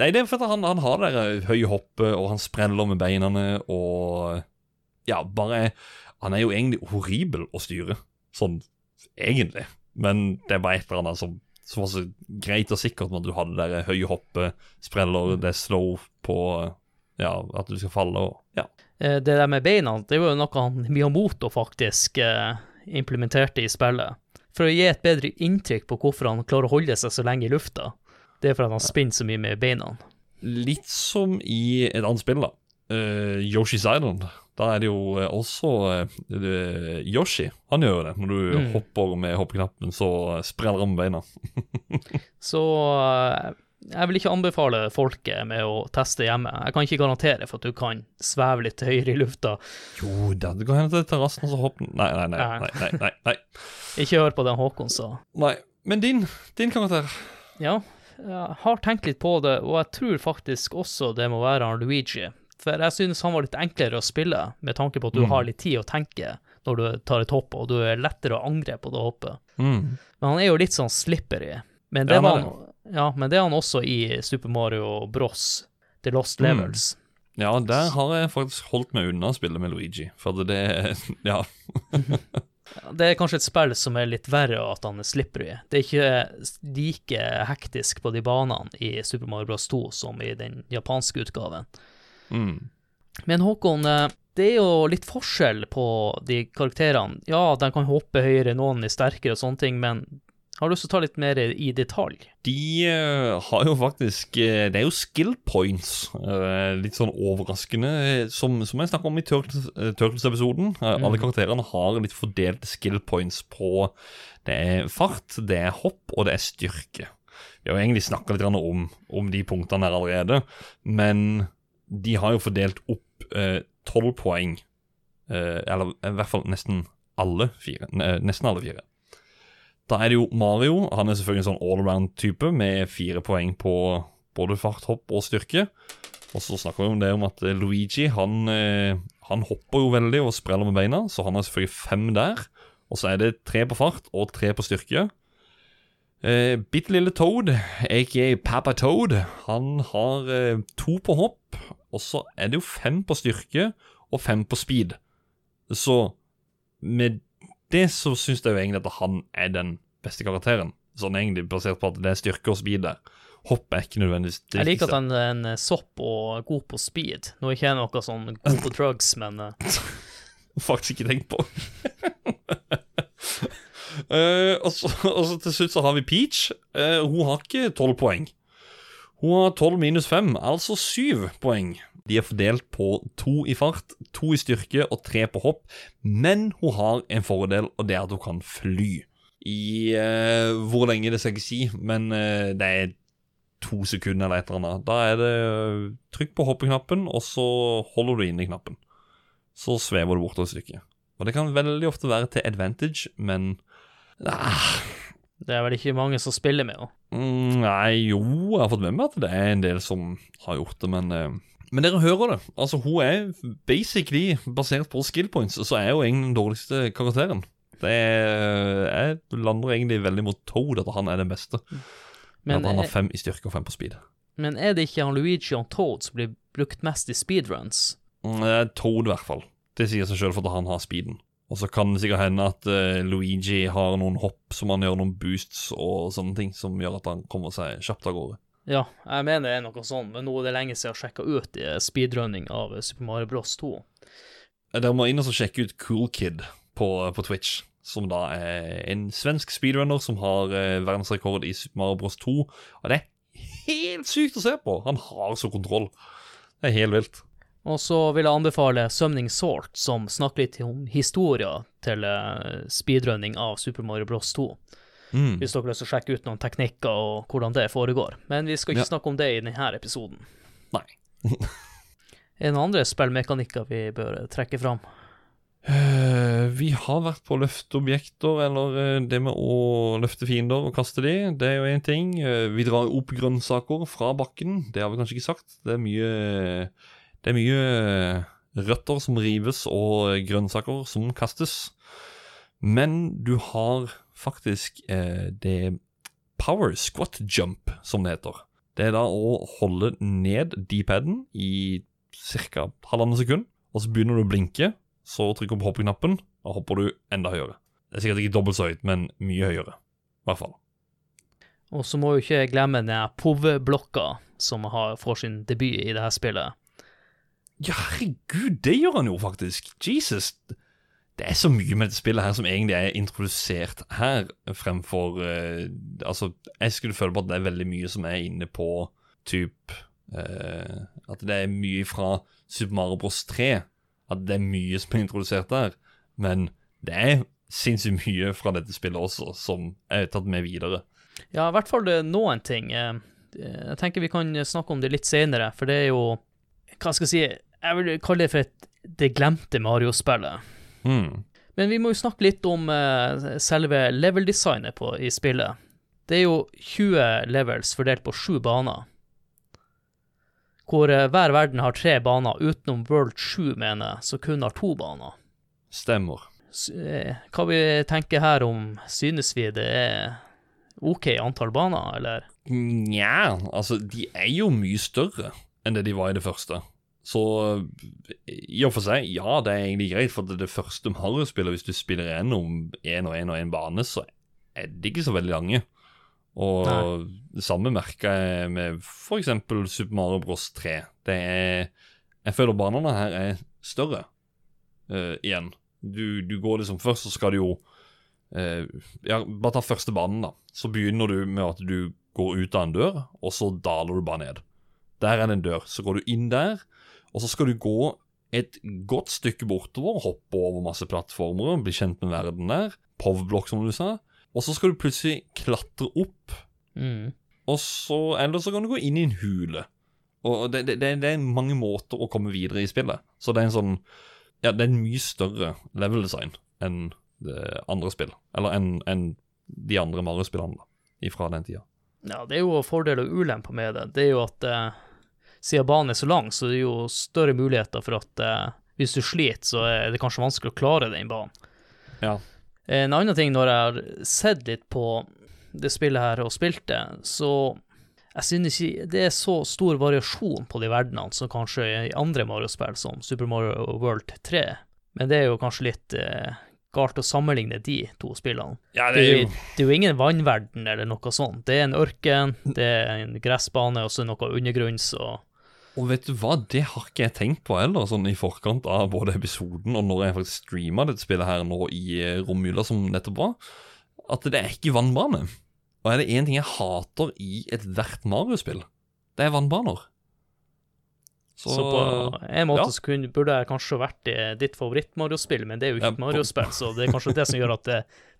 Nei, det er fordi han, han har det høye hoppet, og han spreller med beinene, og ja, bare Han er jo egentlig horribel å styre, sånn egentlig, men det er bare et eller annet som som var så greit og sikkert med at du hadde det der høye hoppet, spreller, det er slow på ja, at du skal falle og ja. Eh, Det der med beina, det var jo noe han Miyamoto faktisk eh, implementerte i spillet. For å gi et bedre inntrykk på hvorfor han klarer å holde seg så lenge i lufta. Det er fordi han spinner så mye med beina. Litt som i et annet spill, da. Uh, Yoshi's Island. Da er det jo eh, også uh, Yoshi. Han gjør jo det. Når du Mm. hopper med hoppeknappen, så spreller han med beina. Så uh, jeg vil ikke anbefale folket med å teste hjemme. Jeg kan ikke garantere for at du kan sveve litt høyere i lufta. Jo da, du går hen til terrassen og så hopper Nei, nei, nei. nei, nei, nei, nei. Ikke hør på den Håkon sa. nei. Men din, din karakter? Ja, jeg har tenkt litt på det, og jeg tror faktisk også det må være Luigi. For jeg synes han var litt enklere å spille, med tanke på at du Mm. har litt tid å tenke når du tar et hopp, og du er lettere å angre på det hoppet. Mm. Men han er jo litt sånn slippery. Men det, Ja, var han, ja, men det er han også i Super Mario Bros. The Lost Mm. Levels. Ja, der har jeg faktisk holdt meg unna å spille med Luigi. For det er Ja. Det er kanskje et spill som er litt verre at han er slippery. Det er ikke like hektisk på de banene i Super Mario Bros. 2 som i den japanske utgaven. Mm. Men Håkon, eh, det er jo litt forskjell på de karakterene. Ja, de kan hoppe høyere, noen er sterkere og sånne ting, men har du lyst til å ta litt mer i detalj? De uh, har jo faktisk uh, Det er jo skill points. uh, litt sånn overraskende. Som, som jeg snakket om i Turtles- Turtles-episoden. eh, Alle karakterene har litt fordelte skill points på Det er fart, det er hopp, og det er styrke. Vi har jo egentlig snakka litt om, om de punktene her allerede, men de har jo fordelt opp tolv poeng. eh, eller i hvert fall nesten alle fire. ne- Nesten alle fire. Da er det jo Mario. Han er selvfølgelig en sånn allround-type med fire poeng på både fart, hopp og styrke. Og så snakker vi om det om at eh, Luigi han, eh, han hopper jo veldig og spreller med beina, så han har selvfølgelig fem der. Og så er det tre på fart og tre på styrke. Eh, Bitte lille Toad, aka Papa Toad, han har eh, to på hopp. Og så er det jo fem på styrke og fem på speed. Så med det så syns jeg jo egentlig at han er den beste karakteren. Sånn egentlig basert på at det er styrke og speed der. Hopp er ikke nødvendigvis det Jeg liker at han er en sopp og god på speed. Nå er ikke jeg noe sånn god på drugs, men eh, Faktisk ikke tenkt på. uh, og, så, og så til slutt så har vi Peach. Uh, hun har ikke tolv poeng. Hun har tolv minus fem, altså syv poeng. De er fordelt på to i fart, to i styrke og tre på hopp. Men hun har en fordel, og det er at hun kan fly. I eh, hvor lenge, det skal jeg ikke si, men eh, det er to sekunder eller et eller annet. Da er det eh, trykk på hoppeknappen, og så holder du inne i knappen. Så svever du bort et stykke. Og det kan veldig ofte være til advantage, men ah, det er vel ikke mange som spiller med henne. mm, Nei, jo, jeg har fått med meg at det er en del som har gjort det, men eh, Men dere hører det. Altså, hun er basically basert på skill points, så er hun egentlig den dårligste karakteren. Det er, Jeg lander egentlig veldig mot Toad, at han er den beste. Men, at han har fem i styrke og fem på speed. men er det ikke han Luigi og Toad som blir brukt mest i speedruns? Mm, er Toad, i hvert fall. Det sier seg sjøl at han har speeden. Og så kan det sikkert hende at uh, Luigi har noen hopp som han gjør noen boosts og sånne ting, som gjør at han kommer seg kjapt av gårde. Ja, jeg mener det er noe sånn, men nå er det lenge siden jeg har sjekka ut i speedrunning av Super Mario Bros 2. Dere må inn og sjekke ut Cool Kid på, på Twitch, som da er en svensk speedrunner som har eh, verdensrekord i Super Mario Bros 2. Og det er helt sykt å se på! Han har så kontroll. Det er helt vilt. Og så vil jeg anbefale Summoning Sort, som snakker litt om historia til eh, speedrunning av Super Mario Bros 2. Mm. Hvis dere har lyst til å sjekke ut noen teknikker og hvordan det foregår. Men vi skal ikke Ja. snakke om det i denne episoden. Nei. Er det noen andre spillmekanikker vi bør trekke fram? Uh, vi har vært på å løfte objekter, eller eh, det med å løfte fiender og kaste de. Det er jo én ting. Uh, vi drar opp grønnsaker fra bakken. Det har vi kanskje ikke sagt. Det er mye Det er mye eh, røtter som rives, og grønnsaker som kastes. Men du har faktisk eh, det power squat jump, som det heter. Det er da å holde ned deep-paden i ca. halvannet sekund, og så begynner du å blinke. Så trykker du på hoppeknappen, og hopper du enda høyere. Det er sikkert ikke dobbelt så høyt, men mye høyere. I hvert fall. Og så må jo ikke glemme den POV-blokka som har, får sin debut i det her spillet. Ja, herregud, det gjør han jo faktisk. Jesus. det er så mye med dette spillet her som egentlig er introdusert her, fremfor uh, Altså, jeg skulle føle på at det er veldig mye som er inne på typ uh, At det er mye fra Super Mario Bros 3. At det er mye som er introdusert der. Men det er sinnssykt mye fra dette spillet også som er tatt med videre. Ja, i hvert fall eh, noen ting. Eh, Jeg tenker vi kan snakke om det litt senere, for det er jo Hva skal jeg si Jeg vil kalle det for et det glemte Mario-spillet. Mm. Men vi må jo snakke litt om uh, selve level-designet på- i spillet. Det er jo 20 levels fordelt på sju baner. Hvor uh, hver verden har tre baner, utenom World 7, mener jeg, som kun har to baner. Stemmer. S uh, hva vi tenker her om, synes vi det er OK antall baner, eller? Nja, altså, de er jo mye større enn det de var i det første. Så i og for seg, ja, det er egentlig greit, for det, det første Mario-spillet, hvis du spiller gjennom én og én og én bane, så er det ikke så veldig lange. Og det samme merka jeg med f.eks. Super Mario Bros 3. Det er Jeg føler banene her er større uh, igjen. Du, du går liksom Først så skal du jo uh, Ja, bare ta første banen, da. Så begynner du med at du går ut av en dør, og så daler du bare ned. Der er det en dør. Så går du inn der, og så skal du gå et godt stykke bortover, hoppe over masse plattformer, bli kjent med verden der. Povblokk, som du sa. Og så skal du plutselig klatre opp, Mm. og så, eller så kan du gå inn i en hule. Og det, det, det, er mange måter å komme videre i spillet. Så det er en sånn Ja, det er en mye større level design enn andre spill. Eller enn en de andre Mario-spillene fra den tida. Ja, det er jo fordeler og ulemper med det. Det er jo at eh, siden banen er så lang, så det er jo større muligheter for at eh, hvis du sliter, så er det kanskje vanskelig å klare den banen. Ja. En annen ting når jeg har sett litt på det spillet her og spilt det, så jeg synes ikke det er så stor variasjon på de verdenene som kanskje i andre Mario-spill, som Super Mario World 3. Men det er jo kanskje litt eh, galt å sammenligne de to spillene. ja, Det er, jo, det er jo ingen vannverden eller noe sånt. Det er en ørken, det er en gressbane og så noe undergrunns og Og vet du hva, det har ikke jeg tenkt på heller, sånn i forkant av både episoden og når jeg faktisk streama dette spillet her nå i eh, romjula som nettopp var, at det er ikke vannbane. Og er det én ting jeg hater i ethvert Mario-spill, det er vannbaner. Så, på en måte ja. så kunne, burde jeg kanskje vært i ditt favoritt-Mario-spill, men det er jo ikke Ja, et Mario-spill, så det er kanskje det som gjør at det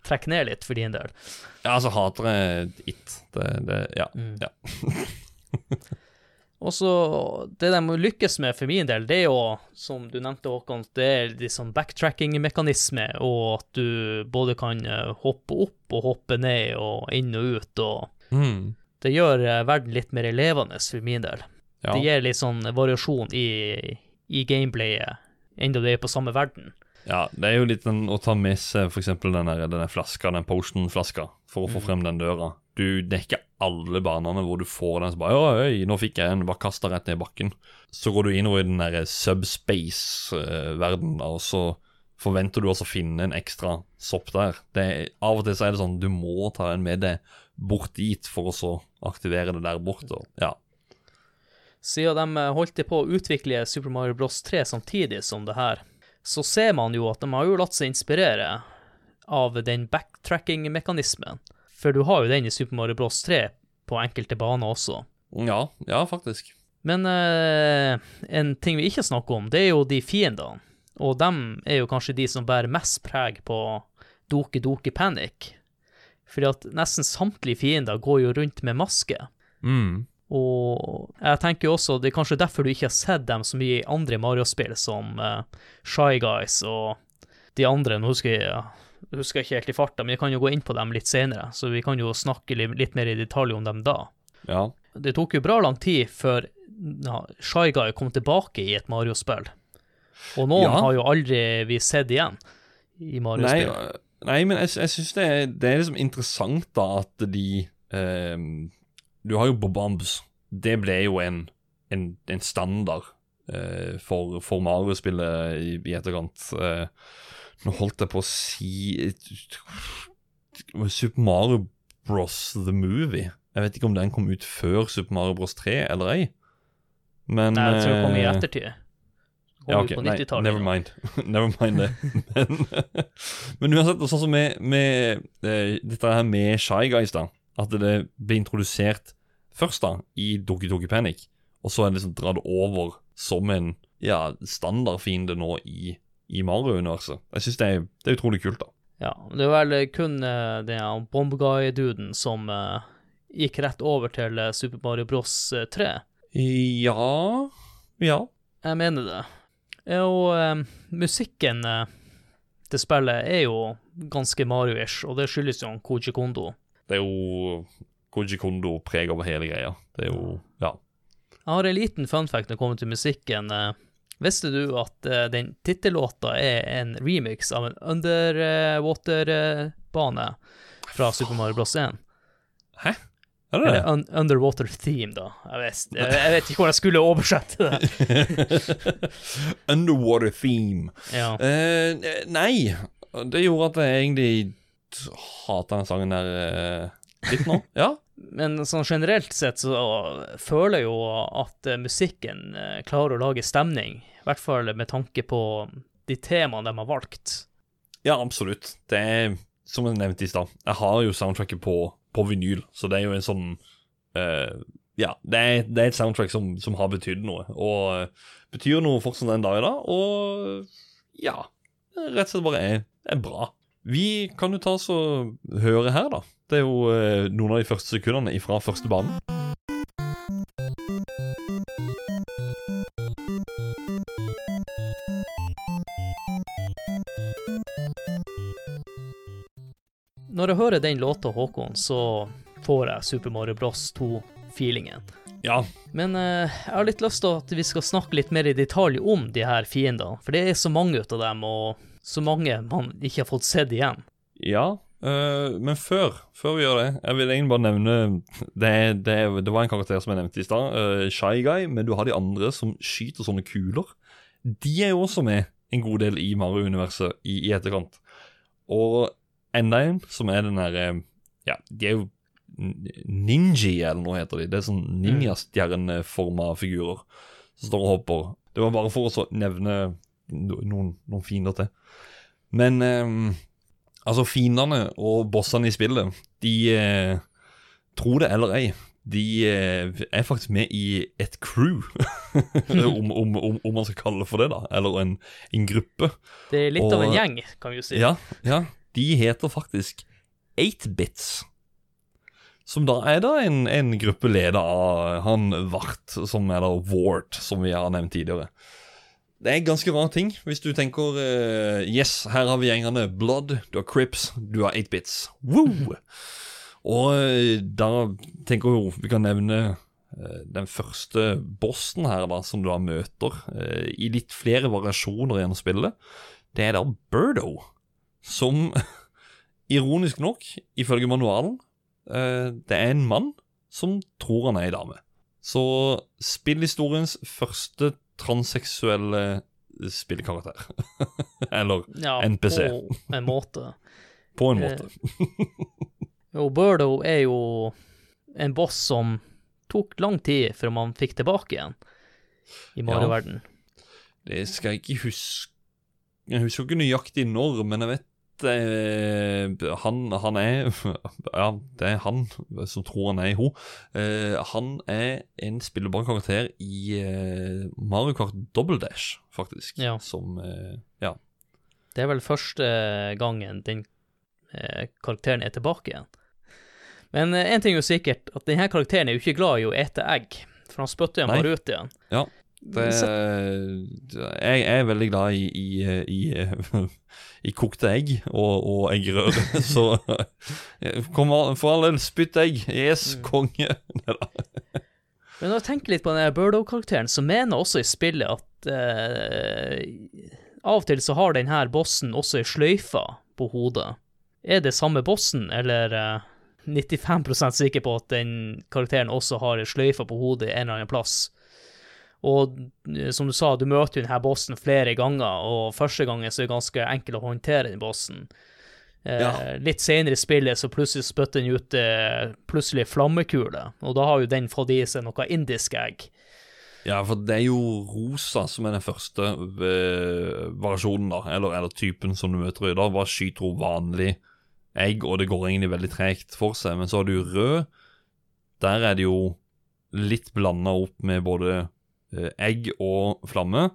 trekker ned litt for din del. Ja, altså hater jeg It. Det, det, ja. Mm. ja. Og så, det de må lykkes med for min del, det er jo, som du nevnte, Håkon, det er liksom backtracking-mekanisme, og at du både kan eh, hoppe opp og hoppe ned og inn og ut, og Mm. det gjør eh, verden litt mer levende for min del. ja. Det gir litt sånn variasjon i, i gameplayet, enda det er på samme verden. Ja, det er jo litt den, å ta med seg eksempel den denne flaska, den potion-flaska, for å få Mm. frem den døra. Du, det er alle banene hvor du får den så bare Oi, nå fikk jeg en, bare kasta rett ned i bakken. Så går du innover i den derre subspace-verdenen, og så forventer du altså å finne en ekstra sopp der. Det, av og til så er det sånn, du må ta en med deg bort dit for å så aktivere det der borte. Ja. Siden de holdt på å utvikle Super Mario Bros. 3 samtidig som det her, så ser man jo at de har jo latt seg inspirere av den backtracking-mekanismen. For du har jo den i Super Mario Bros. 3 på enkelte baner også. ja, ja, faktisk. Men eh, en ting vi ikke snakker om, det er jo de fiendene. Og dem er jo kanskje de som bærer mest preg på Doki Doki Panic. Fordi at nesten samtlige fiender går jo rundt med maske. Mm. Og jeg tenker jo også, det er kanskje derfor du ikke har sett dem så mye i andre Mario-spill, som uh, Shy Guys og de andre. Nå husker jeg, husker jeg ikke helt i farta, men jeg kan jo gå inn på dem litt senere, så vi kan jo snakke litt, litt mer i detalj om dem da. Ja. Det tok jo bra lang tid før ja, Shy Guy kom tilbake i et Mario-spill. Og noen Ja. har jo aldri vi sett igjen i Mario-spill. Nei, nei, men jeg, jeg syns det, det er liksom interessant da at de ehm, Du har jo Bob-Bombs. Det ble jo en, en, en standard eh, for, for Mario-spillet i, i etterkant. Eh, nå holdt jeg på å si Super Mario Bros. The Movie. Jeg vet ikke om den kom ut før Super Mario Bros. 3 eller ei. Men Nei, jeg tror det kom i eh, ettertid. kom Ja, ok, nei, never mind. never mind det. Men, men uansett, sånn som med, med eh, dette her med Shy Guys, da. At det ble introdusert først da i Doki Doki Panic, og så er det liksom dratt over som en ja, standardfiende nå i, i Mario-universet. Jeg syns det, er- det er utrolig kult, da. Ja, det er vel kun uh, den her Bomb Guy-duden som uh, gikk rett over til uh, Super Mario Bros. eh, 3. Ja Ja. Jeg mener det. Og musikken til spillet er jo ganske Mario-ish, og det skyldes jo Koji Kondo. Det er jo Koji Kondo preg over hele greia. Det er jo Ja. Jeg har en liten fun fact når det kommer til musikken. eh. Visste du at eh, den tittellåta er en remix av en underwater-bane fra Super Mario Bros. 1? Er det Eller un Underwater Theme, da. Jeg vet, jeg, vet ikke hvordan jeg skulle oversette det. Underwater theme. Ja. Eh, nei, det gjorde at jeg egentlig hater den sangen der eh, litt nå. Ja. Men sånn generelt sett så føler jeg jo at eh, musikken eh, klarer å lage stemning. I hvert fall med tanke på de temaene de har valgt. ja, absolutt. Det er som jeg nevnte i stad. Jeg har jo soundtracket på, på vinyl, så det er jo en sånn uh, Ja, det er, det er et soundtrack som, som har betydd noe, og uh, betyr noe fortsatt den dag i dag. Og ja, rett og slett bare er, er bra. Vi kan jo ta oss og høre her, da. Det er jo eh, noen av de første sekundene ifra første banen. Når jeg hører den låta, Håkon, så får jeg Super Mario Bros 2-feelingen. Ja, Men eh, jeg har litt lyst til at vi skal snakke litt mer i detalj om de her fiendene, for det er så mange av dem, og så mange man ikke har fått sett igjen. Ja, øh, men før, før vi gjør det Jeg vil egentlig bare nevne Det, det, det var en karakter som jeg nevnte i stad, uh, Shy Guy, men du har de andre som skyter sånne kuler. De er jo også med en god del i Mario-universet i, i etterkant. Og enda en, som er den derre Ja, de er jo Ninji, eller noe heter de. Det er sånn ninjastjerneforma figurer som står og hopper. Det var bare for å så nevne noen, noen fiender til. Men eh, Altså, fiendene og bossene i spillet, de eh, Tro det eller ei, de eh, er faktisk med i et crew. om, om, om, om man skal kalle det for det, da. Eller en, en gruppe. Det er litt av en gjeng, kan vi jo si. Ja, ja. De heter faktisk 8-bits. Som da er da en, en gruppe leda av han Vart, som er da Wart, som vi har nevnt tidligere. Det er ganske rar ting, hvis du tenker uh, Yes, her har vi gjengene Blood, du har Crips, du har 8-bits. Woo! Og eh, da tenker jeg vi kan nevne uh, den første bossen her, da, som du da møter, uh, i litt flere variasjoner gjennom spillet. Det er da Birdo, som ironisk nok, ifølge manualen, det er en mann som tror han er ei dame. Så spillhistoriens første transseksuelle spillkarakter. Eller Ja, NPC. på en måte. på en Eh, måte. Jo, Birdo er jo en boss som tok lang tid før man fikk tilbake igjen i Mario-verden. Det skal jeg ikke huske Jeg husker ikke nøyaktig når, men jeg vet eh, han, han er Ja, det er han som tror han er hun. Eh, han er en spillbar karakter i eh, Mario Kart Double Dash, faktisk. Ja. Som eh, Ja. Det er vel første gangen den eh, karakteren er tilbake igjen. Men én ting er jo sikkert, at denne karakteren er jo ikke glad i å ete egg, for han spytter dem bare ut igjen. ja. Det, jeg er veldig glad i, i, i, i kokte egg og, og eggerøre, så kom for all del, spytt egg. Yes, Mm. konge. Men når jeg tenker litt på denne Burdo-karakteren, så mener jeg også i spillet at eh, av og til så har denne bossen også ei sløyfe på hodet. Er det samme bossen, eller eh, 95% sikker på at den karakteren også har ei sløyfe på hodet en eller annen plass? Og eh, som du sa, du møter jo denne bossen flere ganger, og første gangen så er det ganske enkelt å håndtere den bossen. Eh, Litt senere i spillet så plutselig spytter den ut eh, plutselig flammekule, og da har jo den fått i seg noe indisk egg. Ja, for det er jo rosa som er den første eh, variasjonen, da. Eller, eller typen som du møter i. dag. bare skyter hun vanlig egg, og det går egentlig veldig tregt for seg. Men så har du rød. Der er det jo litt blanda opp med både eh, egg og flamme.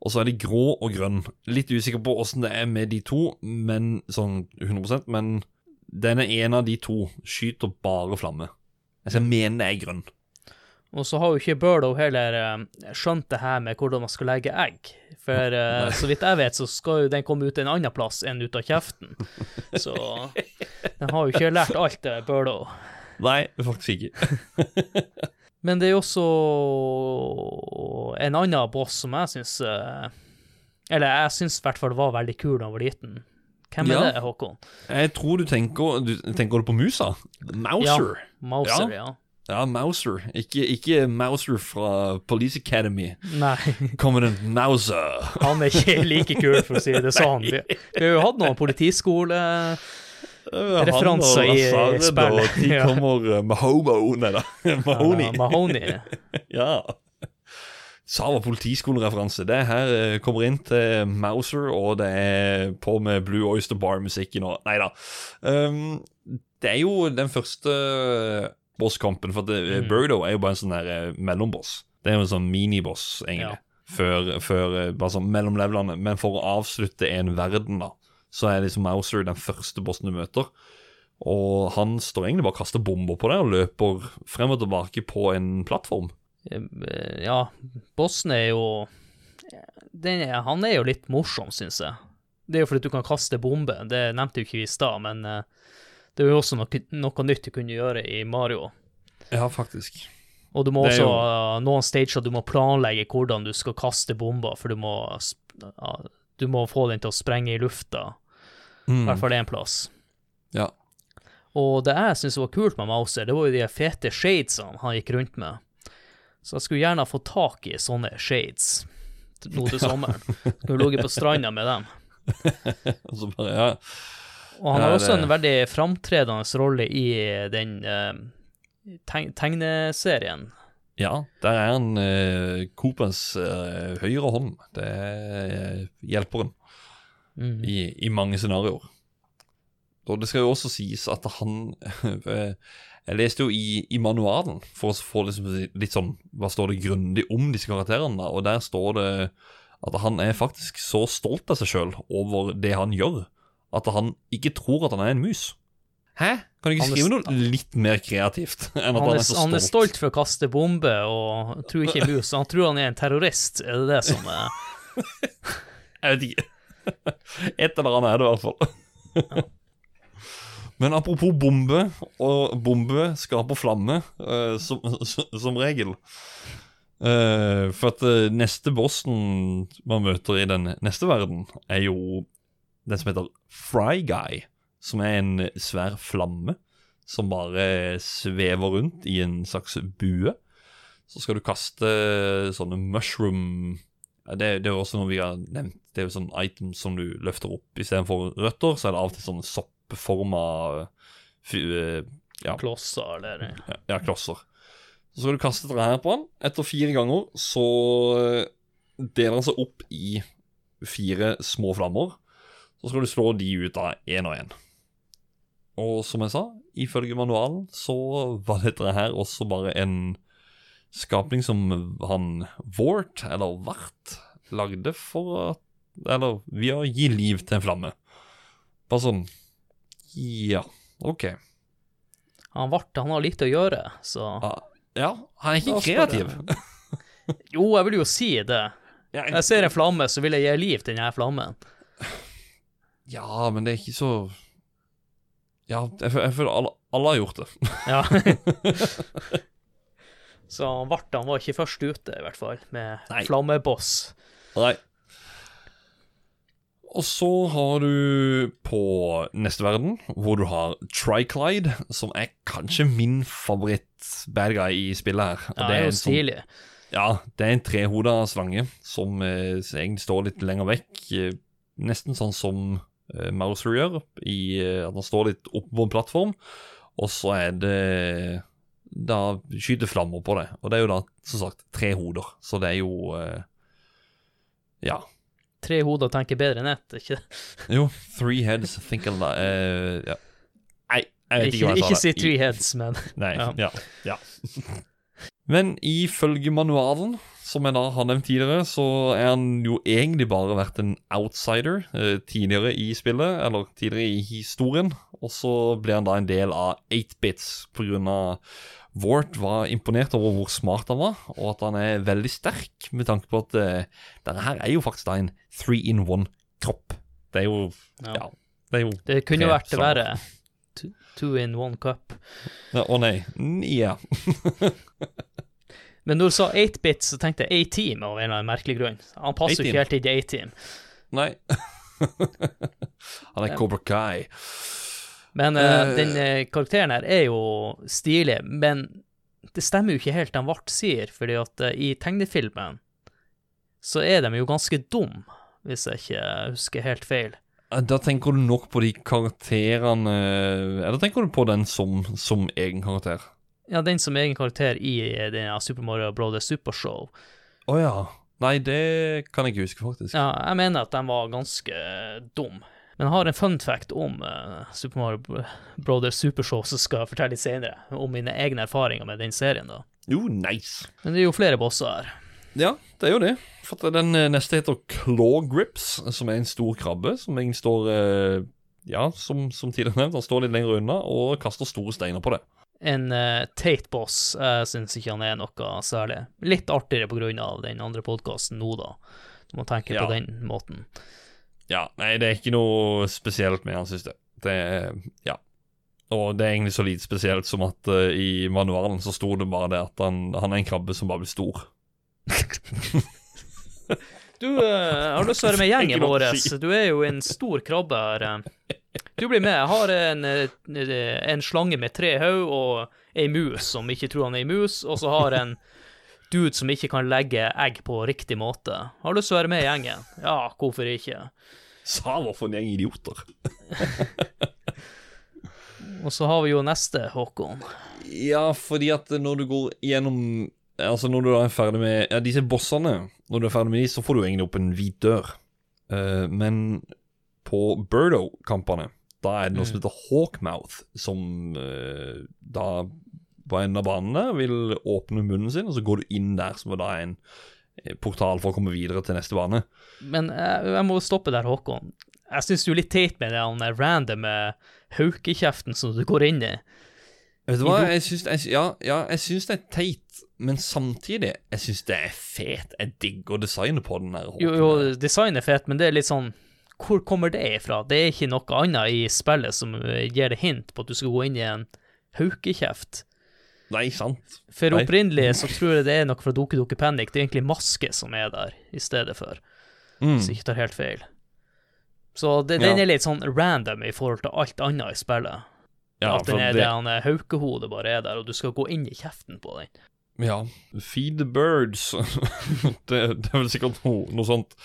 Og så er det grå og grønn. Litt usikker på åssen det er med de to, men sånn 100% Men er en av de to skyter bare flamme. Jeg skal mene det er grønn. Og så har jo ikke Burlow heller eh, skjønt det her med hvordan man skal legge egg. For uh, så vidt jeg vet, så skal jo den komme ut en annen plass enn ut av kjeften. Så den har jo ikke lært alt, Burdo. Nei, faktisk ikke. Men det er jo også en annen boss som jeg syns Eller jeg syns i hvert fall var veldig kul da jeg var liten. Hvem er Ja. det, Håkon? Jeg tror du tenker Du tenker på musa? Mouser. Ja, Mouser, ja. Ja, Mouser. Ikke, ikke Mouser fra Police Academy. Nei, Commandant Mouser. han er ikke like kul, for å si det sånn. Vi, vi har jo hatt noen politiskole... Referanser i spillet. De kommer uh, Mahomo Nei da. Mahoney. Ja, Mahoney. Ja. Sava politiskolereferanse. Det her eh, kommer inn til Mouser, og det er på med Blue Oyster Bar-musikken og Nei da. Um, det er jo den første bosskampen, for Mm. Birdo er jo bare en sånn der eh, mellomboss. Det er jo en sånn miniboss, egentlig. Ja. Før, før eh, bare sånn mellomlevelene. Men for å avslutte en verden, da, så er liksom Mouser den første bossen du møter. Og han står egentlig bare og kaster bomber på deg og løper frem og tilbake på en plattform. Eh, Ja, bossen er jo den er, Han er jo litt morsom, syns jeg. Det er jo fordi du kan kaste bombe, det nevnte jo ikke vi i stad, men eh, det er jo også noe, noe nytt du kunne gjøre i Mario. Ja, faktisk. Og du må også jo- noen stager du må planlegge hvordan du skal kaste bomber, for du må, du må få den til å sprenge i lufta, i Mm. hvert fall én plass. Ja. Og det jeg syntes var kult med Mouser, det var jo de fete shadesene han gikk rundt med. Så jeg skulle gjerne fått tak i sånne shades nå til sommeren. Skulle ligget på stranda med dem. Og så bare, ja. Og han har også en veldig framtredende rolle i den eh, teg tegneserien. Ja, der er han eh, Coopers eh, høyre hånd. Det er hjelperen Mm. i, i mange scenarioer. Og det skal jo også sies at han eh, Jeg leste jo i, i manualen for å få liksom litt sånn Hva står det grundig om disse karakterene, da? og der står det at han er faktisk så stolt av seg sjøl over det han gjør, at han ikke tror at han er en mus. Hæ? Kan du ikke skrive noe litt mer kreativt enn at Han han er, så stolt? han er stolt? for å kaste bombe og tror ikke mus. Han tror han er en terrorist, er det det som er Jeg vet ikke. Et eller annet er det i hvert fall. Men apropos bombe, og bombe skaper flamme, eh, som, som, som regel. Eh, for at eh, neste bossen man møter i den neste verden, er jo den som heter Fry Guy. Som er en svær flamme som bare svever rundt i en slags bue. Så skal du kaste sånne mushroom det, det er også noe vi har nevnt. Det er jo sånn item som du løfter opp istedenfor røtter. Så er det av og til sånne soppforma eh, ja, klosser, eller ja, ja, klosser. Så skal du kaste dette her på han. Etter fire ganger så eh, deler han seg opp i fire små flammer. Så skal du slå de ut av én og én. Og som jeg sa, ifølge manualen så var dette her også bare en skapning som han Vort, eller Vart, lagde for at Eller ved å gi liv til en flamme. Bare sånn Ja, OK. Han Vart, han har litt å gjøre, så Ja, ja han er ikke kreativ. Jo, jeg vil jo si det. Når Jeg ser en flamme, så vil jeg gi liv til denne flammen. ja, men det er ikke så Ja, jeg, jeg føler alle, alle har gjort det. Ja. så Vartan var ikke først ute, i hvert fall, med Nei. flammeboss. Nei. Og så har du på neste verden, hvor du har Triclide, som er kanskje min favoritt-bad guy i spillet her. Og Ja, det er jo en sånn- stilig. Ja, det er en trehoda slange som eh, egentlig står litt lenger vekk. Eh, nesten sånn som Mouser gjør, i eh, at han står litt oppe på en plattform. Og så er det da skyter flammer på det. Og det er jo da, som sagt, tre hoder. Så det er jo eh, Ja. Tre hoder tenker bedre enn ett, ikke Jo, three heads think of that. Uh, ja. Nei, jeg vet Ikke, hva jeg sa. ikke si three heads, men Nei, Ja. ja. ja. Men ifølge manualen, som jeg da har nevnt tidligere, så er han jo egentlig bare vært en outsider eh, tidligere i spillet, eller tidligere i historien. Og så ble han da en del av 8-bits pga. Vort var imponert over hvor smart han var, og at han er veldig sterk, med tanke på at eh, denne her er jo faktisk da en three in one-kropp. Det er jo Ja. Ja. det er jo det kunne jo vært det verre. Two, in one cup. Ja, Å nei. Ja. Men når du sa 8-bit, så tenkte jeg A-team av en eller annen merkelig grunn. Han passer jo ikke helt inn i A-team. Nei. Han er Cobra Kai. Men Eh. den eh, karakteren her er jo stilig, men det stemmer jo ikke helt det Vart sier, fordi at uh, i tegnefilmen så er de jo ganske dum, hvis jeg ikke husker helt feil. Da tenker du nok på de karakterene Eller tenker du på den som, som egen karakter? Ja, den som egen karakter i eh, den Super Mario Brothers Supershow. Å ja. Nei, det kan jeg ikke huske, faktisk. Ja, jeg mener at de var ganske eh, dum. Men jeg har en fun fact om uh, Super Mario Bro- Brothers Supershow som skal jeg fortelle litt senere, om mine egne erfaringer med den serien, da. Jo, nice. Men det er jo flere bosser her. Ja, det er jo det. For den neste heter Claw Grips, som er en stor krabbe som egentlig står uh, Ja, som, som tidligere nevnt, han står litt lenger unna og kaster store steiner på det. En uh, Tate-boss, jeg syns ikke han er noe særlig. Litt artigere på grunn av den andre podkasten nå, da. Du må tenke Ja. på den måten. Ja, nei, det er ikke noe spesielt med han, synes jeg. Det er Ja. Og det er egentlig så lite spesielt som at uh, i manualen så sto det bare det at han, han er en krabbe som bare blir stor. Du uh, har lyst til å være med gjengen vår. Du er jo en stor krabbe her. Du blir med. Jeg har en, eh, en slange med tre hode og ei mus som ikke tror han er ei mus, og så har en dude som ikke kan legge egg på riktig måte. Har lyst til å være med i gjengen? Ja, hvorfor ikke? Sa for en gjeng idioter. Og så har vi jo neste, Håkon. Ja, fordi at når du går gjennom Altså når du da er ferdig med ja, disse bossene, når du er ferdig med de, så får du egentlig opp en hvit dør. Uh, men på Birdo-kampene, da er det noe som heter Hawkmouth, som eh, da på enden av der vil åpne munnen sin, og så går du inn der, som er da en eh, portal for å komme videre til neste bane. Men jeg, jeg må stoppe der, Håkon. Jeg syns du er litt teit med den random eh, haukekjeften som du går inn i. Vet du hva, jeg syns, jeg, ja, ja, jeg syns det er teit, men samtidig, jeg syns det er fet. Jeg digger designet på den der. Jo, jo, design er fet, men det er litt sånn Hvor kommer det ifra? Det er ikke noe annet i spillet som eh, gir deg hint på at du skal gå inn i en haukekjeft. Nei, sant. For Nei. opprinnelig så tror jeg det er noe fra Doke Doke Panic. Det er egentlig maske som er der i stedet for, Mm. hvis jeg ikke tar helt feil. Så det, den Ja. er litt sånn random i forhold til alt annet i spillet. Ja, at den er det- det haukehodet bare er der, og du skal gå inn i kjeften på den. Ja, feed the birds. det, det er vel sikkert noe, noe sånt.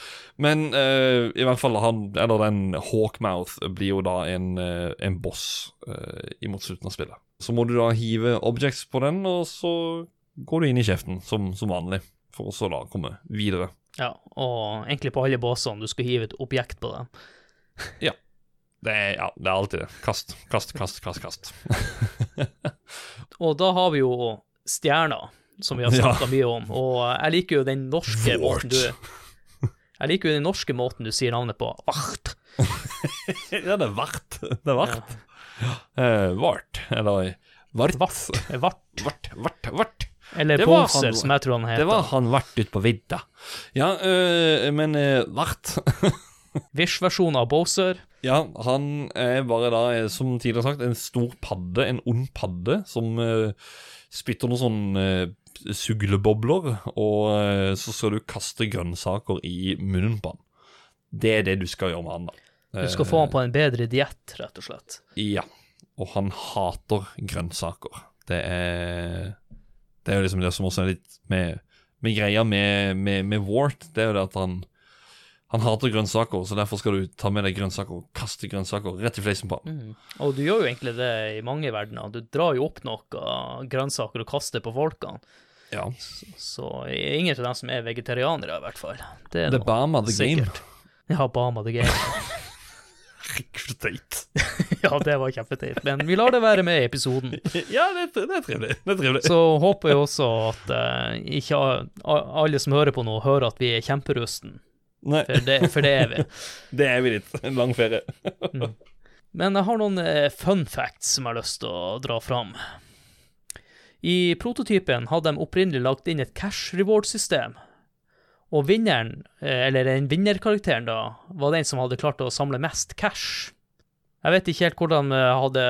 Men uh, i hvert fall han, eller den Hawkmouth blir jo da en, eh, en boss uh, imot slutten av spillet. Så må du da hive objects på den, og så går du inn i kjeften som, som vanlig. For å så da komme videre. Ja, og egentlig på alle båsene, du skal hive et objekt på dem. Det er, ja, det er alltid det. Kast, kast, kast, kast. kast. Og da har vi jo stjerner, som vi har Ja. mye om, og jeg liker jo den norske Vårt. måten du Jeg liker jo den norske måten du sier navnet på. Vart. ja, det er vart. Det er vart. Eh, vart, eller vart. Vart. Vart. Vart, vart, vart. Eller han- som jeg tror han heter. Det var han vart ute på vidda. Ja, øh, men øh, vart Vish-versjonen av Boser. Ja, han er bare da, eh, som tidligere sagt, en stor padde, en ond padde, som uh, spytter noen sånne øh, suglebobler, og øh, så skal du kaste grønnsaker i munnen på han. Det er det du skal gjøre med han, da. Du skal få han på en bedre diett, rett og slett. Ja, og han hater grønnsaker. Det er Det er jo liksom det som også er litt med, med greia med, med, med Wart, det er jo det at han Han hater grønnsaker, så derfor skal du ta med deg grønnsaker og kaste grønnsaker rett i fleisen på han. Mm. Og du gjør jo egentlig det i mange verdener. Du drar jo opp noe grønnsaker og kaster på folkene. Ja. Så ingen av dem som er vegetarianere, i hvert fall. Det er The Bama the game. Ja, Bama the game. Herregud, teit. ja, det var kjempeteit. Men vi lar det være med i episoden. Ja, det, det er trivelig. Det er trivelig. Så håper jeg også at uh, ikke alle som hører på nå, hører at vi er kjemperusten. Nei, For det, for det er vi. det er vi litt. En lang ferie. Men jeg har noen eh, fun facts som jeg har lyst til å dra fram. I prototypen hadde de opprinnelig lagt inn et cash reward-system. Og vinneren, eh, eller den vinnerkarakteren, da, var den som hadde klart å samle mest cash. Jeg vet ikke helt hvordan, eh, hadde,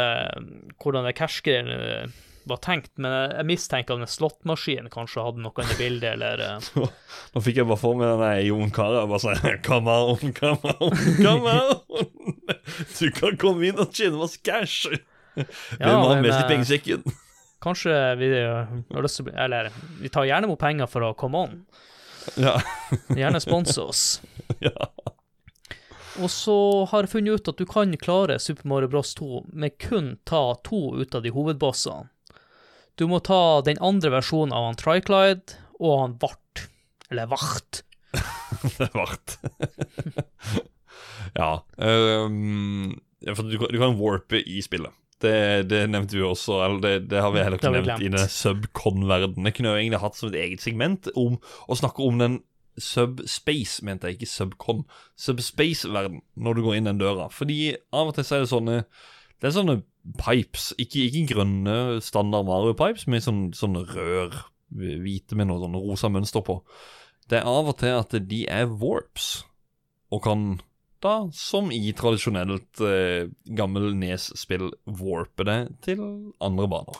hvordan det cash-greien eh, var tenkt, men jeg- mistenker at en slåttmaskin kanskje hadde noe i bildet, eller Nå fikk jeg bare for meg den Jon Jon Carew bare sånn Come on, come on, come on. Du kan komme inn og tjene masse cash. Hvem har mest i pengesekken? Kanskje vi eh, har lyst til å bli Eller, vi tar gjerne imot penger for å komme on. Ja. Gjerne sponse oss. ja. Og så har jeg funnet ut at du kan klare Super Mario Bros 2 med kun ta to ut av de hovedbossene. Du må ta den andre versjonen av han Triclide og han Vart. Eller Vart. Det er vart. ja. Um, du kan warpe i spillet. Det, det nevnte vi også, eller det, det har vi heller ikke nevnt i den subcon-verdenen. Jeg kunne jo egentlig hatt som et eget segment om å snakke om den subspace, mente jeg, ikke subcon. Subspace-verden, når du går inn den døra. Fordi av og til så er det sånne Det er sånne pipes, ikke, ikke grønne standard Mario-pipes, med sånne, sånne rør, hvite med noe sånn rosa mønster på. Det er av og til at de er warps, og kan da, som i tradisjonelt eh, gammel Nes-spill, warper det til andre baner.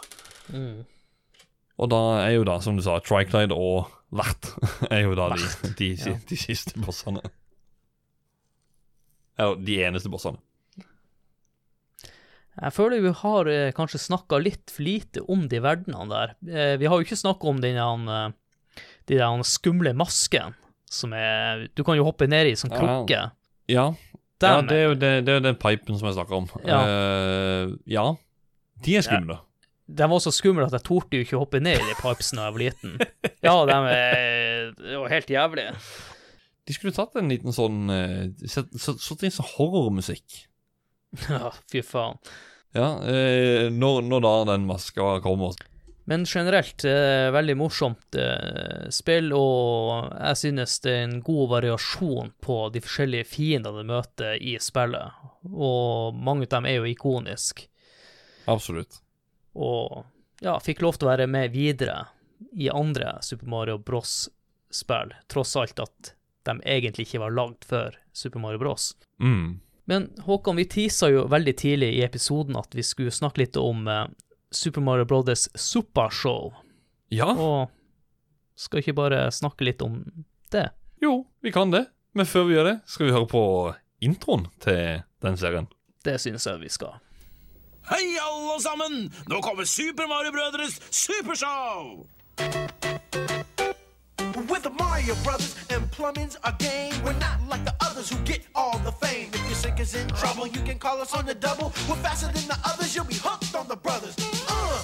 Mm. Og da er jo da, som du sa, Triclide og Vert er jo da de, de, Ja. de siste bossene. Eller de eneste bossene. Jeg føler vi har eh, kanskje snakka litt for lite om de verdenene der. Eh, vi har jo ikke snakka om den eh, de der skumle masken som er Du kan jo hoppe ned i som sånn krukke. Ja, ja Den, det er jo det, det er den pipen som jeg snakker om. Ja. Uh, ja. De er skumle. Den var så skummel at jeg torde jo ikke hoppe ned i de pipesene da jeg var liten. Ja, de er, jo helt jævlig. De skulle tatt en liten sånn sånn ting inn sånn horrormusikk. Ja, fy faen. Ja, eh, når, når da den maska kommer. Men generelt, eh, veldig morsomt eh, spill, og jeg synes det er en god variasjon på de forskjellige fiendene du møter i spillet. Og mange av dem er jo ikoniske. Absolutt. Og ja, fikk lov til å være med videre i andre Super Mario Bros-spill, tross alt at de egentlig ikke var lagd før Super Mario Bros. Mm. Men Håkon, vi tisa jo veldig tidlig i episoden at vi skulle snakke litt om eh, Super Mario Brothers Supershow. Ja, Og skal ikke bare snakke litt om det? jo, vi kan det. Men før vi gjør det, skal vi høre på introen til den serien. Det synes jeg vi skal. Hei, alle sammen! Nå kommer Super Mario Brødres supershow! With the Mario Brothers and plumbing's a game. We're not like the others who get all the fame. If your sink is in trouble, you can call us on the double. We're faster than the others, you'll be hooked on the brothers. Uh.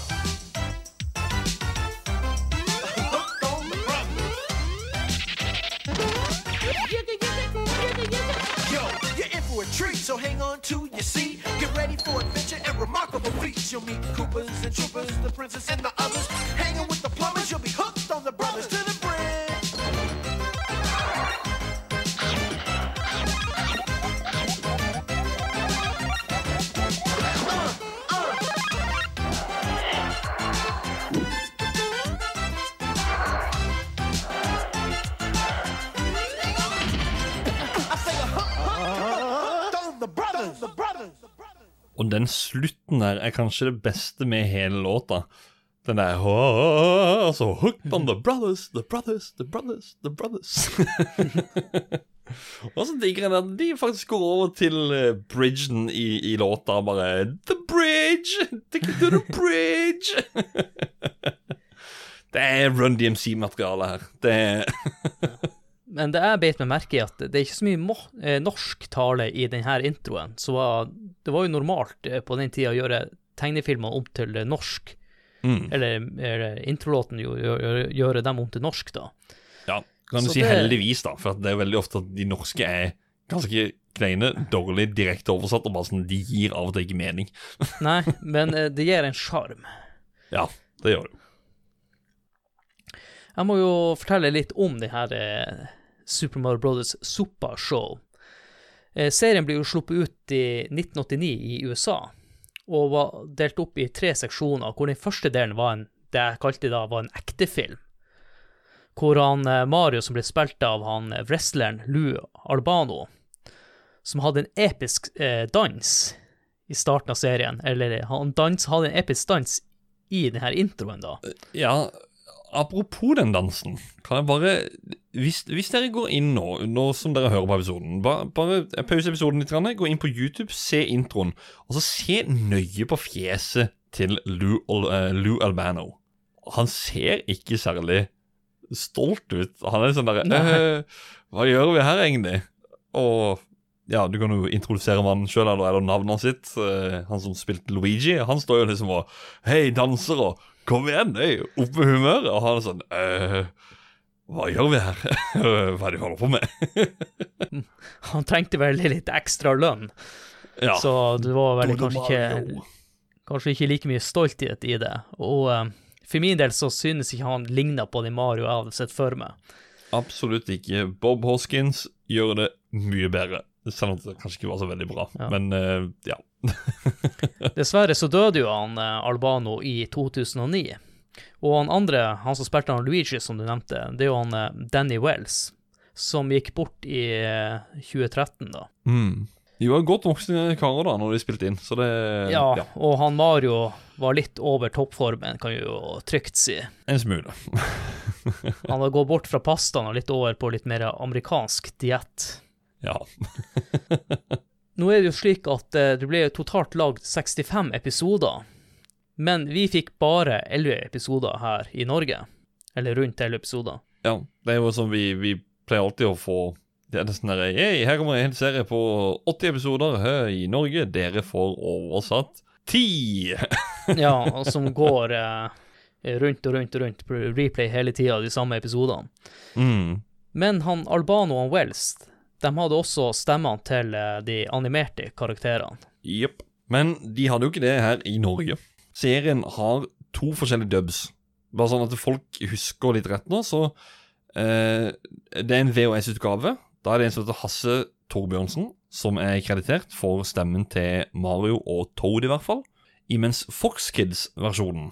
Hooked on the brothers. Yo, you're in for a treat, so hang on to your seat. Get ready for adventure and remarkable feats. You'll meet Koopas and Troopers, the princess and the others. Hanging with the plumbers, you'll be hooked on the brothers Og den slutten der er kanskje det beste med hele låta. Den der så Hooked on the brothers, the brothers, the brothers, the brothers. Og så digger jeg at de faktisk går over til eh, bridgen i, i låta. Bare The bridge! Take to the bridge! det er Run DMC-materiale her. Det er Men det jeg beit meg merke i, at det er ikke så mye eh, norsk tale i denne introen. Så det var jo normalt eh, på den tida å gjøre tegnefilmer om til norsk. Mm. Eller, eller introlåten gjøre, gjøre dem om til norsk, da. Ja, kan du Så si det- heldigvis, da, for det er veldig ofte at de norske er ganske kleine, dårlig direkte oversatt, og bare sånn, de gir av og til ikke mening. Nei, men eh, det gir en sjarm. Ja, det gjør det. Jeg må jo fortelle litt om denne Super Mario Brothers Suppa Show. Eh, serien ble jo sluppet ut i 1989 i USA, og var delt opp i tre seksjoner, hvor den første delen var en, det jeg kalte da var en ekte film. Hvor han eh, Mario, som ble spilt av han eh, wrestleren Lou Albano, som hadde en episk eh, dans i starten av serien, eller han dans, hadde en episk dans i denne introen, da. Ja, apropos den dansen, kan jeg bare Hvis, hvis dere går inn nå, nå som dere hører på episoden, bare, bare pause episoden litt, gå inn på YouTube, se introen, og så se nøye på fjeset til Lou, eh, Lou Albano. Han ser ikke særlig stolt ut. Han er sånn derre Nei. «Eh, Hva gjør vi her, egentlig? Og ja, du kan jo introdusere mannen sjøl, eller eller navnet sitt? Uh, han som spilte Luigi, han står jo liksom og Hei, dansere, kom igjen, hei, opp med humøret. Og han er sånn «Eh, Hva gjør vi her? Hva er det vi holder på med? Han trengte vel litt ekstra lønn, Ja. så det var vel kanskje ikke, kanskje ikke like mye stolthet i det. Og eh, for min del så synes ikke han ligna på den Mario jeg hadde sett for meg. Absolutt ikke. Bob Hoskins gjør det mye bedre. Selv om det kanskje ikke var så veldig bra. Ja. Men eh, ja. Dessverre så døde jo han eh, Albano i 2009. Og han andre, han som spilte han Luigi, som du nevnte, det er jo han eh, Danny Wells, som gikk bort i eh, 2013, da. Mm. De var godt voksne karer da når de spilte inn, så det Ja, og han Mario var litt over toppformen, kan jo trygt si. En smule. Han har gått bort fra pastaen og litt over på litt mer amerikansk diett. Ja. Nå er det jo slik at eh, det ble totalt lagd 65 episoder, men vi fikk bare 11 episoder her i Norge. Eller rundt 11 episoder. ja. Det er jo sånn vi, vi pleier alltid å få det er nesten der, hey, her kommer en hel serie på 80 episoder her i Norge. Dere får oversatt 10! Ja, og som går eh, rundt og rundt og rundt, på replay hele tida, de samme episodene. Mm. Men han Albano og Wells, de hadde også stemmene til eh, de animerte karakterene. Jepp. Men de hadde jo ikke det her i Norge. Serien har to forskjellige dubs. Bare sånn at folk husker litt rett nå, så eh, Det er en VHS-utgave. Da er det en som heter Hasse Torbjørnsen, som er kreditert for stemmen til Mario og Toad, i hvert fall. Imens Fox Kids-versjonen,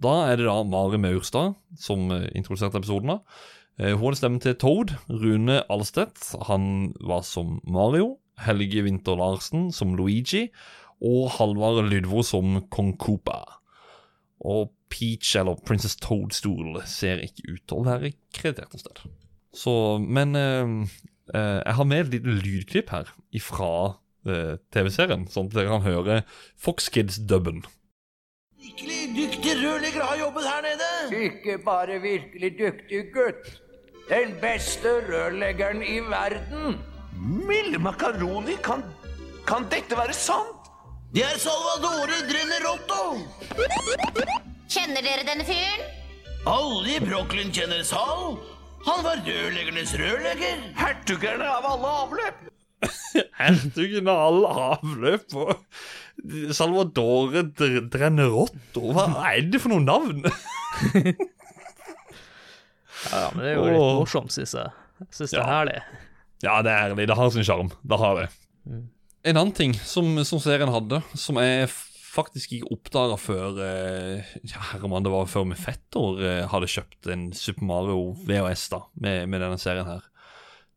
da er det da Mari Maurstad som eh, introduserte episoden. da. Eh, Hun hadde stemmen til Toad. Rune Alstedt, han var som Mario. Helge Winther Larsen som Luigi. Og Halvard Lydvo som Kong Koopa. Og Peach, eller Princess Toadstool, ser ikke ut til å være kreditert noe sted. Så, men eh, eh, jeg har med et lite lydklipp her ifra eh, TV-serien, sånn at dere kan høre Fox Kids-dubben. Virkelig dyktig rørlegger har jobbet her nede. Ikke bare virkelig dyktig gutt. Den beste rørleggeren i verden. Milde makaroni, kan, kan dette være sant? Det er Salvadore Drenerotto. Kjenner dere denne fyren? Alle i Brooklyn kjenner Sal. Han var rørleggernes rørlegger. Hertugerne av alle avløp. Hertugen av alle avløp og Salvadore Drenerotto. Hva er det for noen navn? Ja, men det er jo litt Åh. morsomt, synes jeg. Jeg synes det er Ja. herlig. Ja, det er herlig. Det har sin sjarm. Det har det. En annen ting som, som serien hadde, som jeg faktisk ikke oppdaga før eh, ja, Herman, det var før min fetter eh, hadde kjøpt en Super Mario VHS da, med, med denne serien her.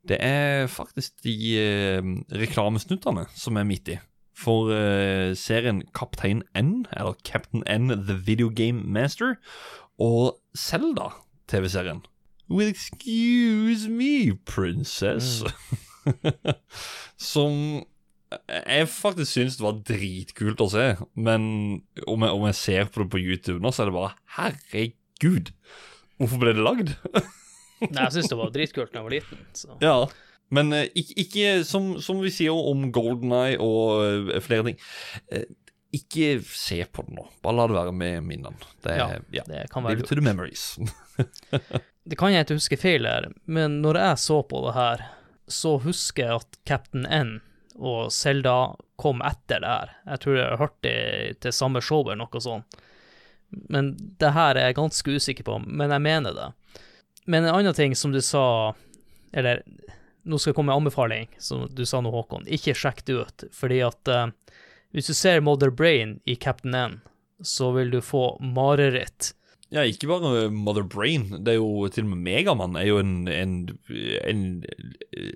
Det er faktisk de eh, reklamesnuttene som er midt i. For eh, serien Kaptein N, eller Captain N The Video Game Master, og Zelda TV-serien. Well, excuse me, princess. Som jeg faktisk syns det var dritkult å se, men om jeg, om jeg ser på det på YouTube nå, så er det bare Herregud, hvorfor ble det lagd? Nei, jeg syns det var dritkult da jeg var liten. Så. Ja. Men eh, ikke, ikke som, som vi sier om Golden Eye og eh, flere ting eh, Ikke se på det nå. Bare la det være med minnene. Det, Ja, ja, det kan være Leave it to the memories. Det kan jeg ikke huske feil her, men når jeg så på det her, så husker jeg at Captain N og Zelda kom etter det her. Jeg tror jeg har hørt det til samme show eller noe sånt. Men det her er jeg ganske usikker på, men jeg mener det. Men en annen ting som du sa, eller nå skal jeg komme en anbefaling, som du sa nå, Håkon. Ikke sjekk det ut, fordi at uh, hvis du ser Mother Brain i Captain N, så vil du få mareritt. Ja, ikke bare Mother Brain. Det er jo til og med Megamann er jo en, en, en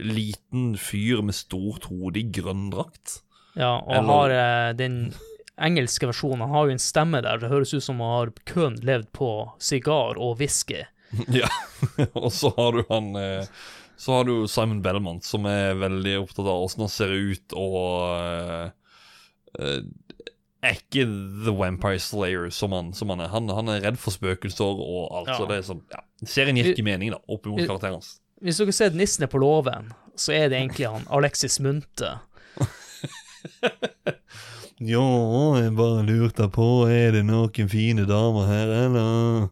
liten fyr med stort hode i grønn drakt. Ja, og Eller- har eh, den engelske versjonen Han har jo en stemme der. Det høres ut som han har kun levd på sigar og whisky. Ja, og så har du han eh, Så har du Simon Belmont, som er veldig opptatt av åssen han ser ut, og eh, eh, er ikke The Vampire Slayer som han, som han er. Han, han er redd for spøkelser og alt. Ja. Så det er sånn, ja, Serien gir ikke mening, da, opp mot karakteren hans. Hvis dere ser 'Nissene på låven', så er det egentlig han Alexis Munthe. Ja, jeg bare lurte på, er det noen fine damer her, eller?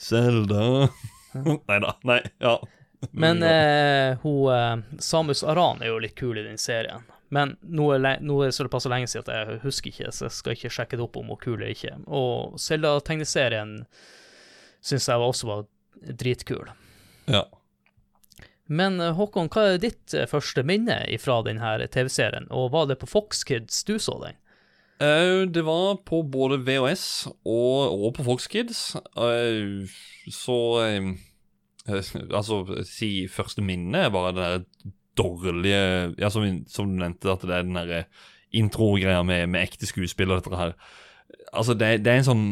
Selda? nei da. Nei, ja. Men eh, hun, eh, Samus Aran er jo litt kul i den serien. Men nå er, nå er det såpass lenge siden at jeg husker ikke, så jeg skal ikke sjekke det opp om hun er kul eller ikke. Og Selda-tegneserien syns jeg også var dritkul. ja. Men eh, Håkon, hva er ditt eh, første minne fra denne TV-serien, og var det på Fox Kids du så den? Det var på både VHS og, og på Fox Kids. Så Altså, si første minne er bare det der dårlige Ja, som, som du nevnte, at det er den derre intro-greia med, med ekte skuespill og dette her. Altså, det, det er en sånn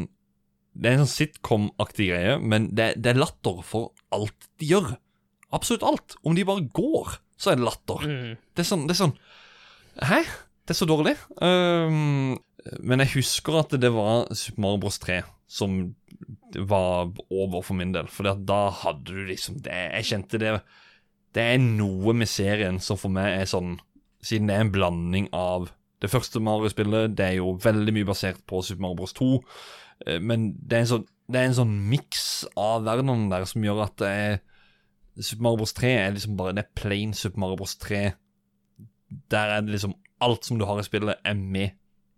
Det er en sånn sitcom-aktig greie, men det, det er latter for alt de gjør. Absolutt alt. Om de bare går, så er det latter. Det er sånn, det er sånn Hæ? Det er så dårlig. Um, men jeg husker at det var Super Mario Bros 3 som var over for min del. For da hadde du liksom det Jeg kjente det Det er noe med serien som for meg er sånn Siden det er en blanding av det første Mario-spillet, det er jo veldig mye basert på Super Mario Bros 2, eh, men det er en sånn, det er en sånn miks av verdenene der som gjør at det er Super Mario Bros 3 er liksom bare Det er plain Super Mario Bros 3 der er det liksom Alt som du har i spillet, er med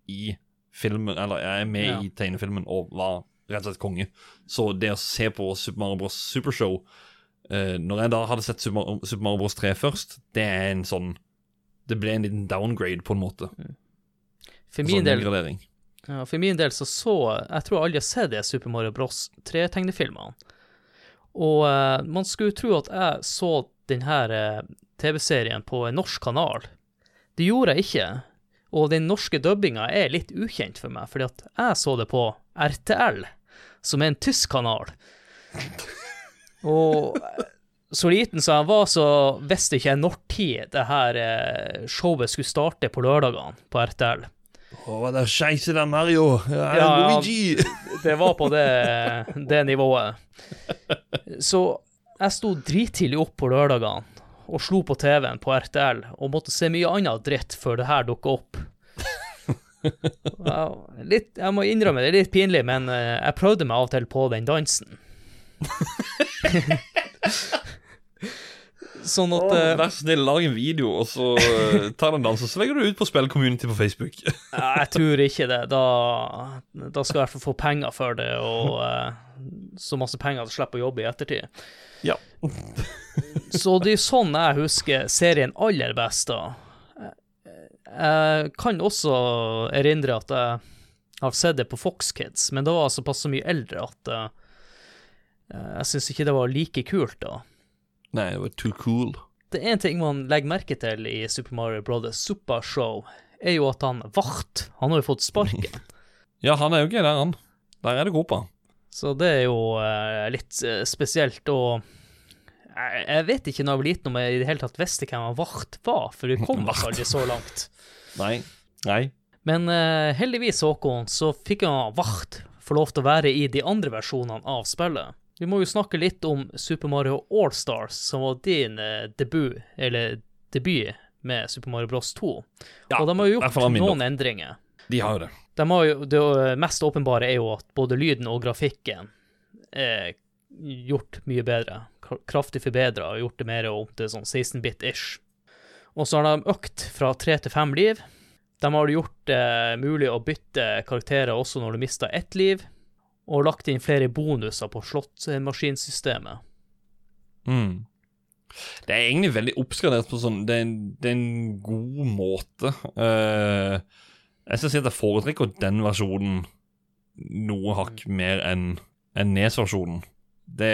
i filmen, eller er med Ja. i tegnefilmen og var rett og slett konge. Så det å se på Super Mario Bros. Supershow Når jeg da hadde sett Super Mario, Super Mario Bros. 3 først, det er en sånn Det ble en liten downgrade, på en måte. For min sånn del. Ja, for min del så så Jeg tror aldri har sett de Super Mario Bros. 3-tegnefilmene. Og uh, man skulle tro at jeg så denne uh, TV-serien på en norsk kanal. Det gjorde jeg ikke. Og den norske dubbinga er litt ukjent for meg, fordi at jeg så det på RTL, som er en tysk kanal. Og eh, så liten som jeg var, så visste ikke jeg når tid det her eh, showet skulle starte på lørdagene på RTL. Å, hva det scheisse der, Mario? Ja, Ja, Luigi! Det var på det, det nivået. Så jeg sto drittidlig opp på lørdagene og slo på TV-en på RTL og måtte se mye annet dritt før det her dukka opp. Litt, jeg må innrømme det er litt pinlig, men eh, jeg prøvde meg av og til på den dansen. sånn at Å, eh, Vær så snill, lag en video, og så tar den dansen. Så legger du ut på Spillcommunity på Facebook. Nei, Jeg tror ikke det. Da, da skal jeg i hvert fall få penger for det, og uh, så masse penger at jeg slipper å jobbe i ettertid. ja. Så det er sånn jeg husker serien aller best, da. Jeg kan også erindre at jeg har sett det på Fox Kids, men da var jeg såpass mye eldre at eh, jeg syns ikke det var like kult da. Nei, det var too cool. Det er en ting man legger merke til i Super Mario Brothers Super Show, er jo at han Vart, han har jo fått sparken. Ja, han er jo ikke der, han. Der er det gropa. Så det er jo uh, litt uh, spesielt, og jeg, jeg vet ikke når jeg var liten om jeg i det hele tatt visste hvem han Vart var, for vi kom oss aldri så langt. Nei. Nei. Men uh, heldigvis, Håkon, så fikk han Vart få lov til å være i de andre versjonene av spillet. Vi må jo snakke litt om Super Mario All-Stars, som var din eh, debut, eller debut med Super Mario Bros 2. Ja, og de har jo gjort noen endringer. De har det. De har jo, det mest åpenbare er jo at både lyden og grafikken er gjort mye bedre. Kraftig forbedra og gjort det mer om til sånn 16-bit-ish. Og så har de økt fra tre til fem liv. De har gjort det mulig å bytte karakterer også når du mister ett liv, og lagt inn flere bonuser på slåttmaskinsystemet. Mm. Det er egentlig veldig oppskalert på sånn Det er en, det er en god måte. Uh, jeg skal si at jeg foretrekker den versjonen noe hakk mer enn en Nes-versjonen. Det,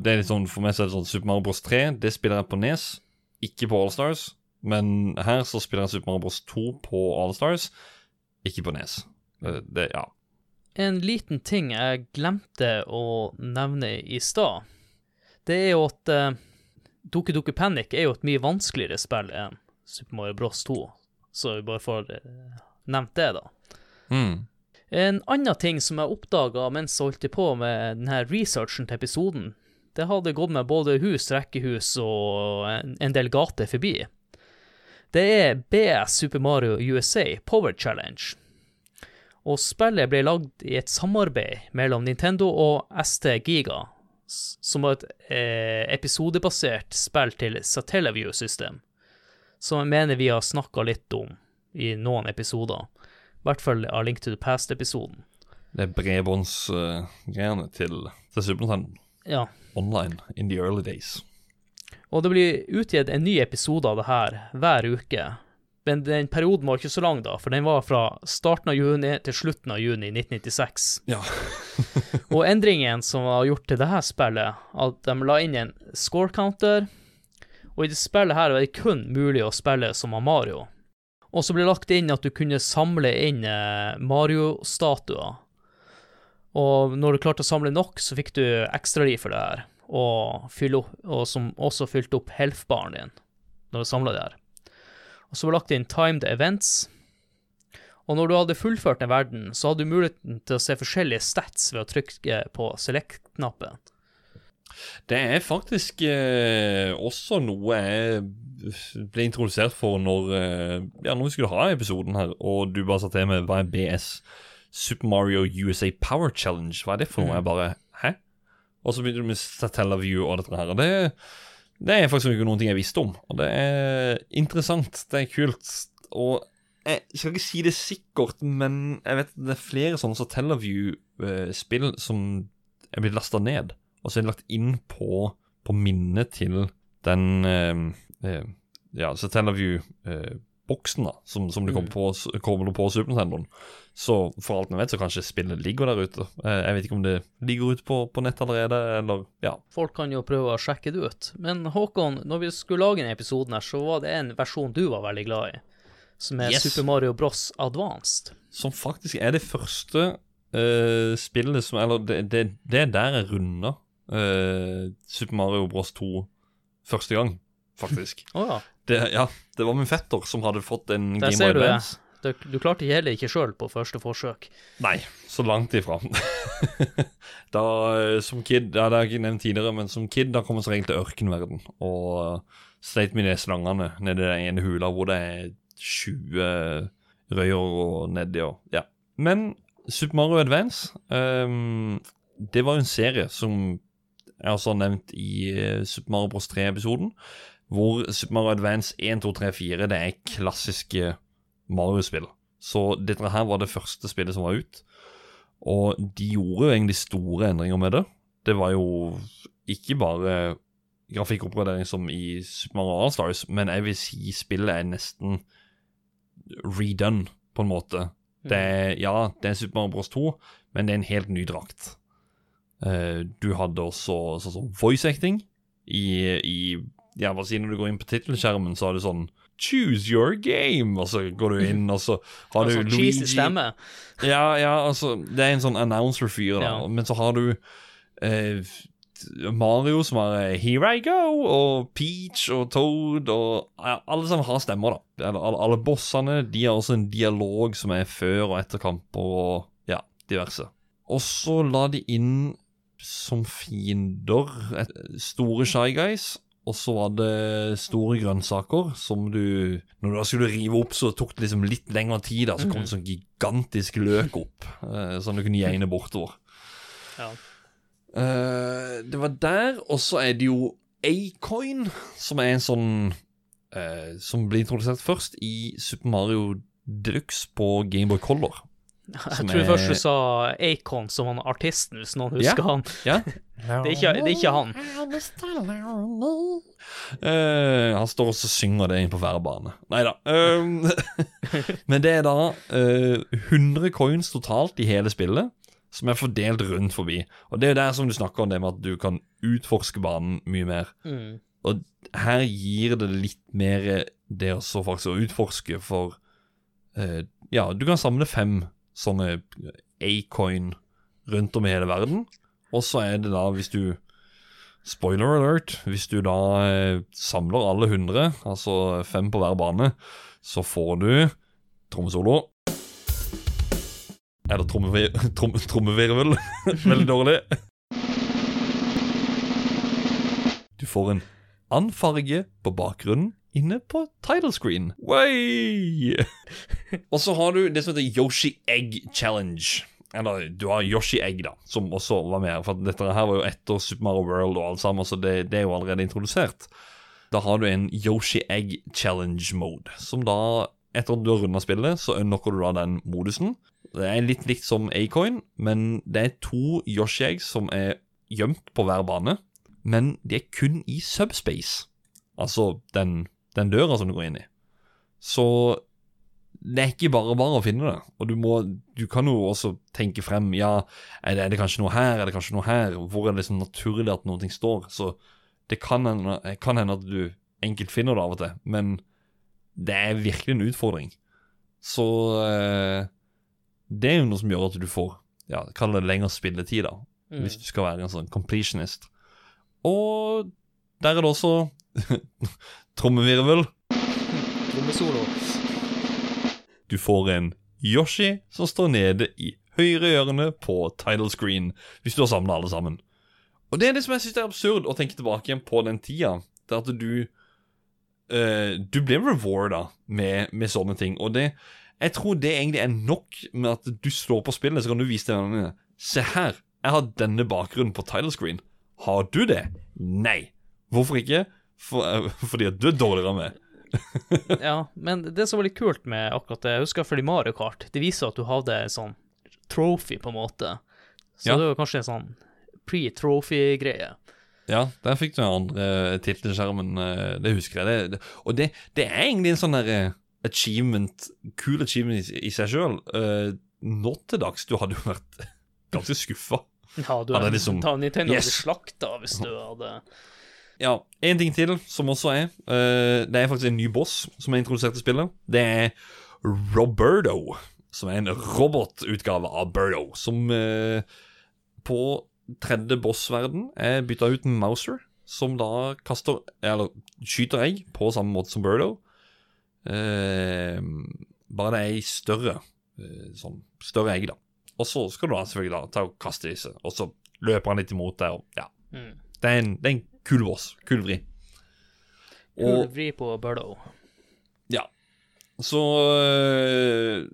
det er litt sånn, For meg så er det sånn Super Mario Bros 3 det spiller jeg på Nes, ikke på Allstars. Men her så spiller jeg Super Mario Bros 2 på Allstars, ikke på Nes. Det, det, ja. En liten ting jeg glemte å nevne i stad, det er jo at uh, Doku Doku Panic er jo et mye vanskeligere spill enn Super Mario Bros 2, så vi bare får uh, nevnt det, da. Mm. En annen ting som jeg oppdaga mens jeg holdt på med denne researchen til episoden, det hadde gått med både hus, rekkehus og en, en del gater forbi. Det er BS Super Mario USA Power Challenge. Og spillet ble lagd i et samarbeid mellom Nintendo og ST Giga, som var et eh, episodebasert spill til Satellaview System, som jeg mener vi har snakka litt om i noen episoder. I hvert fall av Link to the Past-episoden. Det er bredbåndsgreiene til, til Super Nintendo. Ja. Online in the early days. Og det blir utgitt en ny episode av det her hver uke. Men den perioden var ikke så lang, da, for den var fra starten av juni til slutten av juni 1996. Ja. Og endringen som var gjort til dette spillet, at de la inn en score counter, og i det spillet her var det kun mulig å spille som Mario. Og så ble det lagt inn at du kunne samle inn eh, Mario-statuer. Og når du klarte å samle nok, så fikk du ekstraliv for det her, og, opp, og som også fylte opp health-baren din når du samla det her. Og så var det lagt inn timed events. Og når du hadde fullført en verden, så hadde du muligheten til å se forskjellige stats ved å trykke på select-knappen. Det er faktisk eh, også noe jeg ble introdusert for når eh, Ja, når vi skulle ha episoden her, og du bare sa til meg hva er BS? Super Mario USA Power Challenge, hva er det for noe? Jeg bare Hæ? Og så begynte du med Satellaview og dette her. Og det, det er faktisk ikke noen ting jeg visste om. Og det er interessant. Det er kult. Og jeg skal ikke si det sikkert, men jeg vet det er flere sånne Satellaview-spill som er blitt lasta ned, og så er det lagt inn på, på minnet til den eh, eh, ja, Satellaview-boksen da, som, som det kommer på, kommer på Super Nintendoen. Så for alt vi vet, så kanskje spillet ligger der ute. Eh, jeg vet ikke om det ligger ute på, på nett allerede, eller ja. Folk kan jo prøve å sjekke det ut. Men Håkon, når vi skulle lage denne episoden her, så var det en versjon du var veldig glad i, som er Yes. Super Mario Bros. Advanced. Som faktisk er det første uh, spillet som Eller det, det, det er der jeg runda uh, Super Mario Bros 2 første gang, faktisk. oh, ja. Det, ja, det var min fetter som hadde fått en Der Game Boy. Advance. Du, du klarte heller ikke sjøl på første forsøk. Nei, så langt ifra. da, eh, som kid, ja, det har jeg ikke nevnt tidligere, men som kid da kom jeg som regel til ørkenverden og uh, sleit med de slangene nedi den ene hula hvor det er 20 røyer og nedi og ja. Men Super Mario Advance, um, det var jo en serie som jeg også har nevnt i eh, Super Mario Bros 3-episoden, hvor Super Mario Advance 1, 2, 3, 4 det er klassiske Mario-spill. Så dette her var det første spillet som var ut. Og de gjorde jo egentlig store endringer med det. Det var jo ikke bare grafikkoppgradering som i Super Mario All-Stars, men jeg vil si spillet er nesten redone, på en måte. Det er, ja, det er Super Mario Bros 2, men det er en helt ny drakt. Eh, du hadde også sånn som voice acting i, i Ja, bare si når du går inn på tittelskjermen, så har du sånn Choose your game, og så går du inn, og så har du sånn Luigi stemme. ja, ja, altså Det er en sånn announcer-fyr, da. Ja. Men så har du eh, Mario som har eh, Here I Go, og Peach og Toad og ja, Alle sammen har stemmer, da. Eller, alle, alle bossene de har også en dialog som er før og etter kamper og ja, diverse. Og så la de inn som fiender store Shy Guys. Og så var det store grønnsaker som du Når du skulle rive opp, så tok det liksom litt lengre tid. da Så kom det sånn gigantisk løk opp, eh, som du kunne gjegne bortover. Ja. Eh, det var der, og så er det jo Acoin, som er en sånn eh, Som ble introdusert først i Super Mario Deluxe på Gameboy Color. Jeg tror er- først du sa Acon som han artisten, hvis noen husker han. Ja. Det er ikke, det er ikke han. Uh, han står også og synger det inn på værbane. Nei da. men det er da uh, 100 coins totalt i hele spillet, som er fordelt rundt forbi. Og det er jo der som du snakker om det med at du kan utforske banen mye mer. Mm. Og her gir det litt mer det også faktisk å utforske, for eh, Ja, du kan samle fem sånne A-coin rundt om i hele verden. Og så er det da, hvis du Spoiler alert, hvis du da eh, samler alle 100, altså fem på hver bane, så får du trommesolo. Er det trommevir trom trommevirvel? Veldig dårlig. Du får en annen farge på bakgrunnen inne på title screen. Way! Og så har du det som heter Yoshi Egg Challenge. Eller du har Yoshi Egg, da, som også var med. For dette her var jo etter Super Mario World og alt sammen, så det, det er jo allerede introdusert. Da har du en Yoshi Egg Challenge mode, som da, etter at du har runda spillet, så unlocker du da den modusen. Det er litt likt som A-coin, men det er to Yoshi Eggs som er gjemt på hver bane, men de er kun i subspace. Altså den, den døra som du går inn i. Så det er ikke bare bare å finne det. Og du, må, du kan jo også tenke frem Ja, er det, er det kanskje noe her? Er det kanskje noe her? Hvor er det liksom naturlig at noe står? Så det kan hende, kan hende at du enkelt finner det av og til, men det er virkelig en utfordring. Så eh, det er jo noe som gjør at du får ja, Kall det lengre spilletid, da. Mm. Hvis du skal være en sånn completionist. Og der er det også trommevirvel. Trommesolo. Du får en Yoshi som står nede i høyre hjørne på title screen, hvis du har samla alle sammen. Og det er det som jeg syns er absurd å tenke tilbake igjen på den tida. Det at du uh, Du blir rewarda med, med sånne ting. Og det Jeg tror det egentlig er nok med at du slår på spillet, så kan du vise til vennene dine. Se her, jeg har denne bakgrunnen på title screen. Har du det? Nei. Hvorfor ikke? For, eh, fordi at du er dårligere med. Ja, men det som var litt kult med akkurat det, jeg husker for i Mario Kart, det viser at du hadde en sånn trophy, på en måte. Så Ja. det var kanskje en sånn pre-trophy-greie. Ja, der fikk du den andre tittelskjermen, eh, det husker jeg. Det, det, og det, det er egentlig en sånn der eh, achievement, cool achievement i, i seg sjøl. nå til dags, du hadde jo vært ganske skuffa. Ja, du hadde liksom- Nintendo Yes. hadde slakta hvis du hadde Ja, en ting til som også er uh, Det er faktisk en ny boss som er introdusert i spillet. Det er Roberto, som er en robotutgave av Birdo, som uh, på tredje bossverden er bytta ut med Mouser, som da kaster Eller skyter egg på samme måte som Birdo. Uh, bare det er ei større eh, sånn større egg, da. Og så skal du da selvfølgelig da ta og kaste disse, og så løper han litt imot deg, og ja. Mm. Det er en, det er en kul Kulvri. Kul Og kulvri på Bølo. ja. Så øh,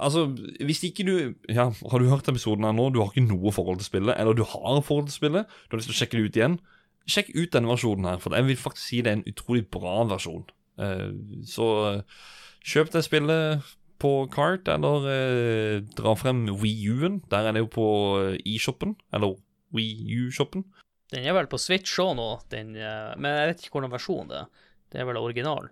Altså, hvis ikke du Ja, har du hørt episoden her nå, du har ikke noe forhold til spillet, eller du har forhold til spillet, du har lyst til å sjekke det ut igjen, sjekk ut denne versjonen her, for jeg vil faktisk si det er en utrolig bra versjon. Uh, så uh, kjøp det spillet på Cart, eller uh, dra frem Wii U-en. Der er det jo på eShoppen, eller Wii U-shoppen. Den er vel på Switch òg nå, den, eh, men jeg vet ikke hvordan versjon det er. Det er vel originalen.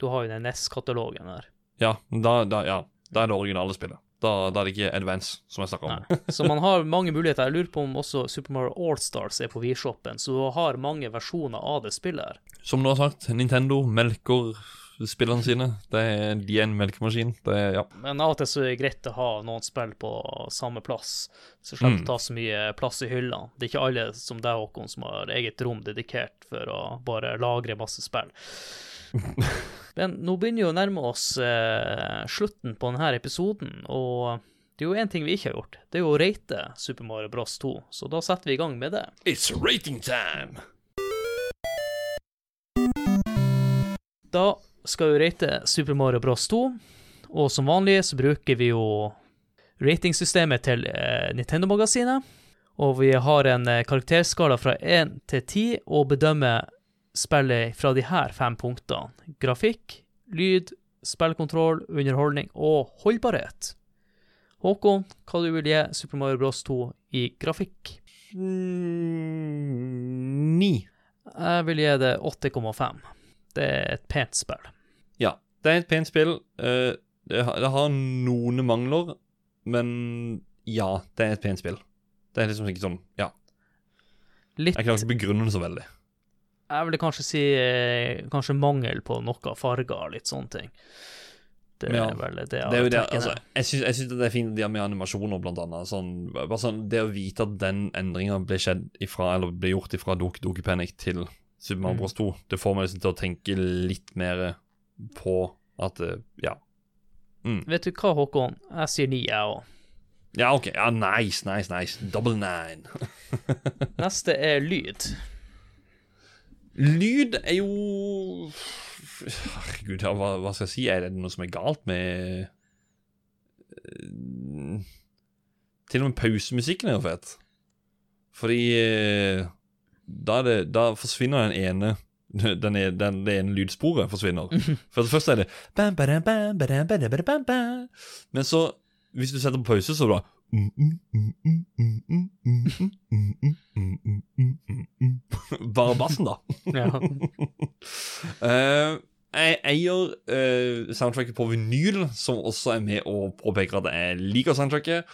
Du har jo den NES-katalogen der. Ja, da, da, ja, da er det originale spillet. Da, da er det ikke Advance, som jeg snakka om. Nei. Så man har mange muligheter. Jeg lurer på om også Super Mario Allstars er på Wii-shoppen, så du har mange versjoner av det spillet her. Som du har sagt, Nintendo melker spillene sine. Det er, de er en melkemaskin. Det er, ja. Men av og til så er det greit å ha noen spill på samme plass, så slipper Mm. å ta så mye plass i hyllene. Det er ikke alle som deg, Håkon, som har eget rom dedikert for å bare lagre masse spill. Men nå begynner vi å nærme oss eh, slutten på denne episoden, og Det er jo én ting vi ikke har gjort. Det er jo å rate Super Mario Bros 2. Så da setter vi i gang med det. It's rating time! Da skal vi rate Super Mario Bros 2, og som vanlig så bruker vi jo ratingsystemet til eh, Nintendo-magasinet. Og vi har en eh, karakterskala fra 1 til 10 og bedømmer spillet fra de her fem punktene. Grafikk, lyd, spillkontroll, underholdning og holdbarhet. Håkon, hva du vil gi Super Mario Bros 2 i grafikk? Mm, Ni. Jeg vil gi det 8,5. Det er et pent spill. Ja, det er et pent spill. Eh, det, har, har noen mangler, men ja, det er et pent spill. Det er liksom ikke sånn Ja, Litt jeg klarer ikke å begrunne det så veldig. Jeg ville kanskje si eh, kanskje mangel på noe farger, litt sånne ting. Det Ja. er vel det Det er jo det, altså, jeg syns, det er fint det med animasjoner, blant annet. Sånn, bare sånn, det å vite at den endringa ble skjedd ifra, eller ble gjort ifra Doki Doki Panic til Super Mario Mm. Bros 2, det får meg liksom til å tenke litt mer på at eh, Ja. Vet du hva, Håkon? Jeg sier ni, jeg òg. Ja, OK. Ja, nice, nice, nice. Double nine. Neste er lyd. Lyd er jo Herregud, hva, hva skal jeg si? Er det noe som er galt med Eh, Til og med pausemusikken er jo fett. Fordi eh, da, det, da forsvinner den ene den er, den, Det ene lydsporet forsvinner. For det første er det. Men så, hvis du setter på pause, så er det bare Bare bassen, da. Eh, jeg eier eh, soundtracket på vinyl, som også er med og påpeker at jeg liker soundtracket.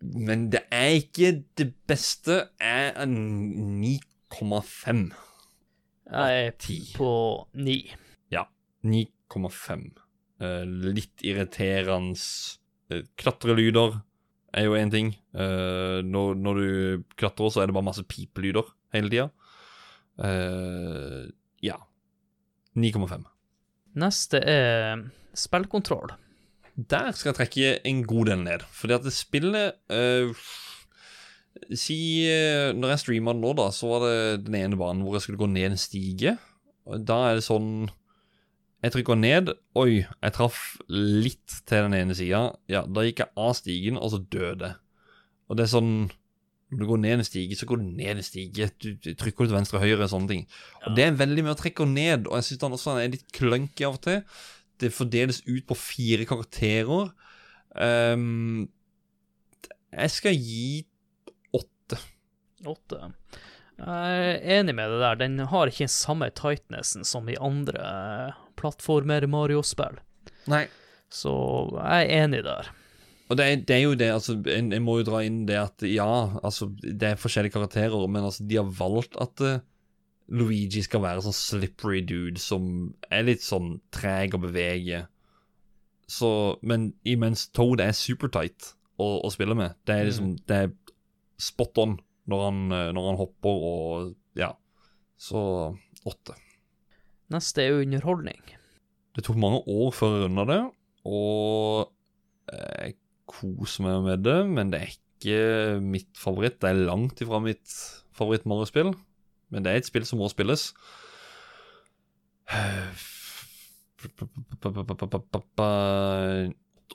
Men det er ikke det beste. Jeg er 9,5 Jeg er 10. på 9. Ja, 9,5. Eh, litt irriterende uh, klatrelyder er jo én ting. Eh, når, når du klatrer, så er det bare masse pipelyder hele tida. ja. 9,5. Neste er spillkontroll. Der skal jeg trekke en god del ned. Fordi at det spillet eh, Si eh, Når jeg streama den nå, da, så var det den ene banen hvor jeg skulle gå ned en stige. Og Da er det sånn Jeg trykker ned. Oi, jeg traff litt til den ene sida. Ja, da gikk jeg av stigen, og så døde jeg. Og det er sånn Når du går ned en stige, så går du ned en stige. Du, du trykker til venstre og høyre, og sånne ting. Og det er veldig mye å trekke ned, og jeg syns den også er litt clunky av og til. Det fordeles ut på fire karakterer. Um, jeg skal gi. Åtte. Jeg er enig med det der. Den har ikke den samme tightnessen som i andre plattformer Mario-spill. Nei. Så jeg er enig der. Og det er, det er jo det, altså en, en må jo dra inn det at ja, altså det er forskjellige karakterer, men altså de har valgt at uh, Luigi skal være sånn slippery dude som er litt sånn treg å bevege. Så, men imens Toad er supertight å, å spille med. Det er liksom Det er spot on når han, eh, når han hopper og Ja. Så åtte. Neste er underholdning. Det tok mange år før jeg runda det, og jeg koser meg med det, men det er ikke mitt favoritt. Det er langt ifra mitt favoritt-Mario-spill, men det er et spill som må spilles.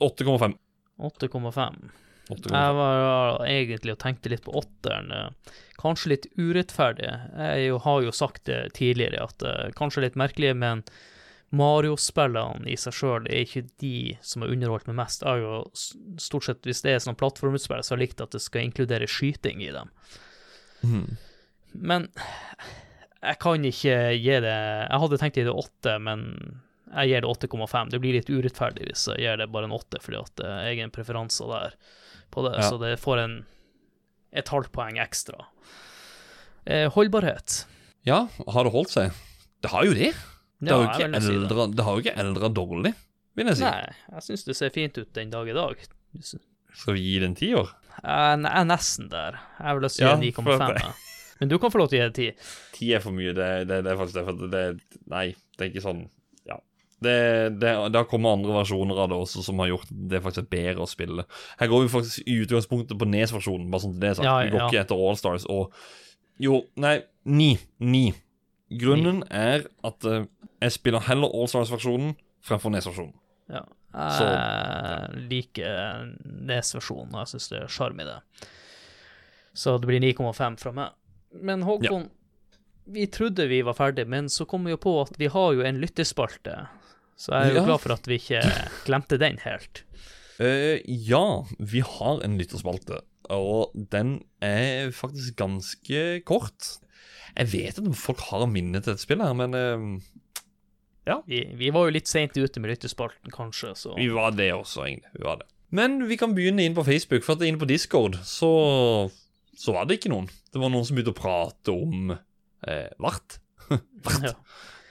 8,5. 8,5. 8,5. Jeg var egentlig og tenkte litt på åtteren. eh, Kanskje litt urettferdig. Jeg har jo sagt det tidligere, at eh, kanskje litt merkelig, men Mario-spillene i seg sjøl er ikke de som har underholdt meg mest. Jeg har jo stort sett, hvis det er sånn plattformutspill, så har jeg likt at det skal inkludere skyting i dem. Mm. Men jeg kan ikke gi det Jeg hadde tenkt å gi det åtte, men jeg gir det 8,5. Det blir litt urettferdig hvis jeg gir det bare en åtte, fordi at det er egen preferanser der på det, Ja. så det får en et halvt poeng ekstra. Eh, holdbarhet. Ja, har det holdt seg? Det har jo det. Det Ja, har jo vil si det. eldre, det har jo ikke eldra dårlig, vil jeg si. Nei, jeg syns det ser fint ut den dag i dag. Skal vi gi det en tiår? Jeg jeg er nesten der. Jeg vil si Ja, 9,5. for at det- ja. Men du kan få lov til å gi det 10. Ti er for mye. Det, det, det er faktisk det. Det, Nei, det er ikke sånn. Det, det, det har kommet andre versjoner av det også som har gjort det faktisk bedre å spille. Her går vi faktisk i utgangspunktet på Nes-versjonen, bare sånn til det er sagt. Ja, vi går ja. ikke etter Allstars. Og jo, nei, ni. Ni. Grunnen er at uh, jeg spiller heller Allstars-versjonen fremfor Nes-versjonen. Ja. Jeg Jeg liker Nes-versjonen, og jeg syns det er sjarm i det. Så det blir 9,5 fra meg. Men Håkon, vi trodde vi var ferdig, men så kom vi jo på at vi har jo en lyttespalte. Så jeg er jo Ja. glad for at vi ikke glemte den helt. Uh, ja, vi har en lytterspalte, og den er faktisk ganske kort. Jeg vet at folk har minne til dette spillet her, men Ja, Vi, vi var jo litt seint ute med lyttespalten, kanskje, så vi var det også, egentlig. Vi var det. Men vi kan begynne inn på Facebook, for at inne på Discord så, så var det ikke noen. Det var noen som begynte å prate om eh, vart. vart. Ja.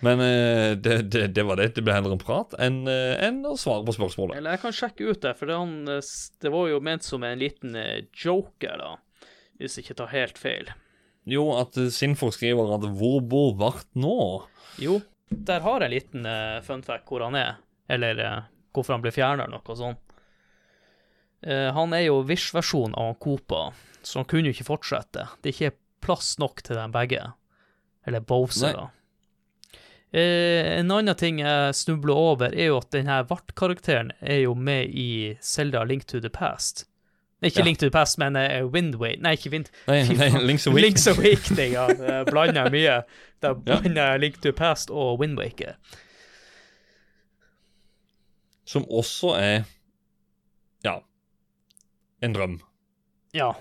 Men uh, det, det, det var det. Det ble heller en prat enn eh, enn å svare på spørsmålet. Eller jeg kan sjekke ut det, for det, han, eh, det var jo ment som en liten joker, da. Hvis jeg ikke tar helt feil. Jo, at Sinfor skriver at 'hvor bor Vart nå'? Jo, der har jeg en liten uh, fun fact hvor han er, eller uh, hvorfor han ble fjerna, eller noe sånt. Uh, han er jo Wish-versjonen av Coopa, så han kunne jo ikke fortsette. Det er ikke plass nok til dem begge. Eller Bowser, Nei. da. Eh, en annen ting jeg snubler over, er jo at denne Vart-karakteren er jo med i Zelda Link to the Past. Ikke Ja. Link to the Past, men uh, Windway Nei, ikke Wind... Nei, nei. Link's Awakening. Link's Awakening, ja. Det blander jeg mye. Da Ja. blander jeg Link to the Past og Windwaker. Som også er Ja en drøm. Ja.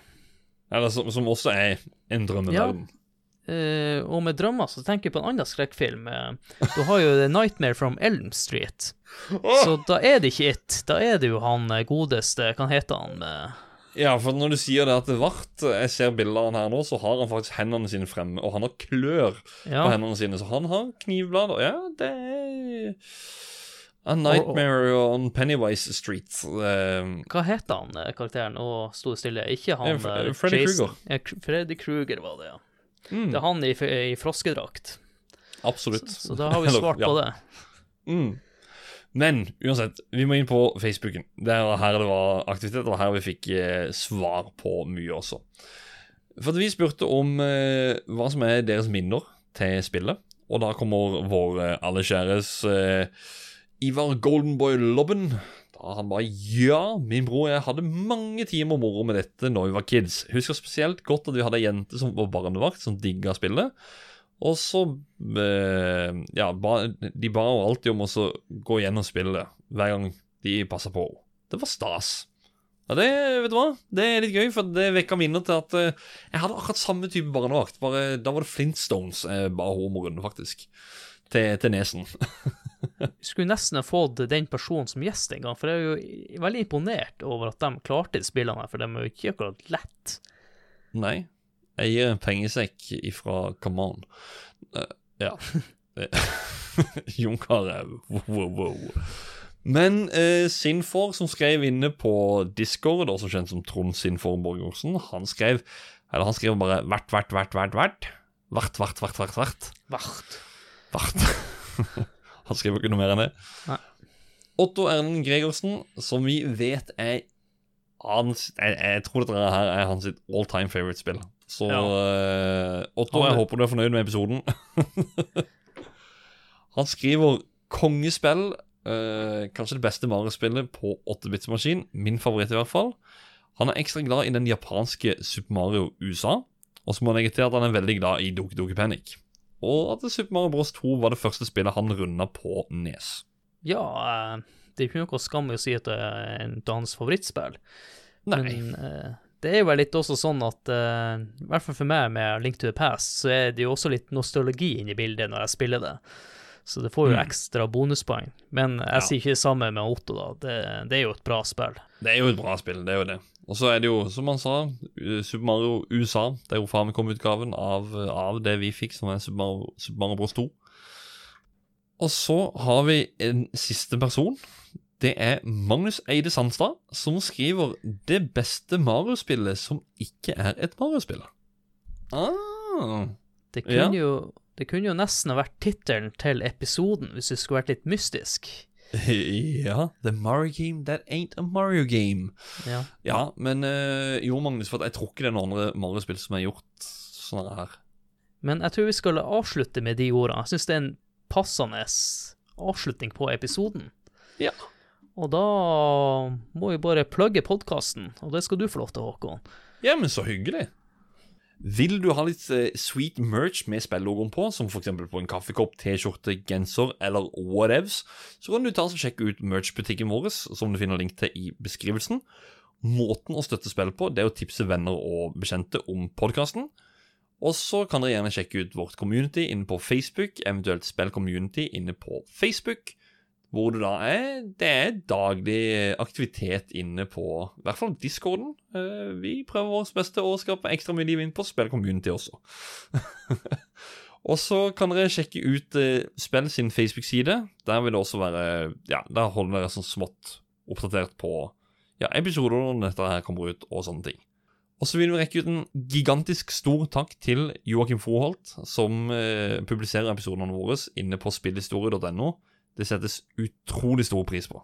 Eller som, som også er en drømmeverden. Eh, og med drømmer så tenker jeg på en annen skrekkfilm. Eh, du har jo The Nightmare from Elm Street. Så da er det ikke It. Da er det jo han eh, godeste Hva heter han? eh, Ja, for når du sier det at det vart Jeg ser bilder av han her nå, så har han faktisk hendene sine fremme, og han har klør Ja. på hendene sine, så han har knivblader. Ja, det er A Nightmare on Pennywise Street. Um, Hva heter han karakteren? Og sto stille. Ikke han Freddy Kruger. Ja, Freddy Krueger var det, ja. Mm. Det er han i, i froskedrakt. absolutt. Så da har vi svart på det. Mm. Men uansett, vi må inn på Facebooken. Det er her det var aktivitet, og her vi fikk eh, svar på mye også. For vi spurte om eh, hva som er deres minner til spillet, og da kommer vår eh, alle kjæres Ivar Goldenboy Lobben. Da han bare Ja, min bror og jeg hadde mange timer moro med dette når vi var kids. Husker spesielt godt at vi hadde ei jente som var barnevakt, som digga spillet. Og så eh, Ja, ba, de ba jo alltid om å gå gjennom spillet hver gang de passa på henne. Det var stas. Ja, det, vet du hva? Det er litt gøy, for det vekka minner til at eh, jeg hadde akkurat samme type barnevakt. Bare, da var det Flintstones eh, å runde, faktisk. Til, til nesen. Skulle nesten ha fått den personen som gjest en gang, for jeg er jo veldig imponert over at de klarte de spillene her, for de er jo ikke akkurat lett. Nei. Jeg gir en pengesekk ifra Come On. Eh, ja. Jonkare. Wow, wow. Men eh, Sinfor, som skrev inne på Discord, også kjent som Trond Sinfor Borgersen, han skrev Eller han skrev bare 'vert, vert, vert, vert', vert. Vert, vert, vert, vert, vert. Vart. Han skriver ikke noe mer enn det. Nei. Otto Erlend Gregersen, som vi vet er hans jeg, jeg tror dette her er hans all time favorite-spill. Så Ja. uh, Otto, jeg håper du er fornøyd med episoden. han skriver kongespill. Uh, kanskje det beste Mario-spillet på 8-bits-maskin. Min favoritt, i hvert fall. Han er ekstra glad i den japanske Super Mario USA. Og så må jeg legge til at han er veldig glad i Doki Doki Panic. Og at Super Mario Bros 2 var det første spillet han runda på Nes. Ja, eh, det er jo ikke noe skam i å si at det er en dans hans favorittspill. Nei. Men eh, det er jo litt også sånn at eh, I hvert fall for meg med Link to the Past, så er det jo også litt nostalgi inne i bildet når jeg spiller det. Så det får jo Mm. ekstra bonuspoeng. Men jeg Ja. sier ikke det samme med Otto, da. Det, det er jo et bra spill. Det er jo et bra spill, det er jo det. Og så er det jo, som han sa, Super Mario USA. Det er jo Famicom-utgaven av, av det vi fikk, som er Super Mario, Super Mario Bros 2. Og så har vi en siste person. Det er Magnus Eide Sandstad, som skriver 'Det beste Mario-spillet som ikke er et Mario-spill'. Ah. Det kunne, Ja. jo, Det kunne jo nesten ha vært tittelen til episoden hvis det skulle vært litt mystisk. ja, The Mario Game That Ain't a Mario Game. Ja. Ja, men eh, jo, Magnus, for jeg tror ikke det er noen andre Mario-spill som har gjort sånn her. Men jeg tror vi skal avslutte med de ordene. Jeg syns det er en passende avslutning på episoden. Ja. Og da må vi bare plugge podkasten, og det skal du få lov til, Håkon. Ja, men så hyggelig. Vil du ha litt eh, sweet merch med spillogoen på, som f.eks. på en kaffekopp, T-skjorte, genser eller whatevs, så kan du ta og sjekke ut merch-butikken vår, som du finner link til i beskrivelsen. Måten å støtte spillet på, det er å tipse venner og bekjente om podkasten. Og så kan dere gjerne sjekke ut vårt community inne på Facebook, eventuelt Spill Community inne på Facebook, hvor det da er Det er daglig aktivitet inne på i hvert fall discorden. Eh, Vi prøver vårt beste å skape ekstra mye liv inn på Spill Community også. og så kan dere sjekke ut eh, Spill sin Facebook-side. Der vil det også være Ja, der holder dere sånn smått oppdatert på ja, episoder når dette her kommer ut, og sånne ting. Og så vil vi rekke ut en gigantisk stor takk til Joakim Froholt, som eh, publiserer episodene våre inne på spillhistorie.no. Det settes utrolig stor pris på.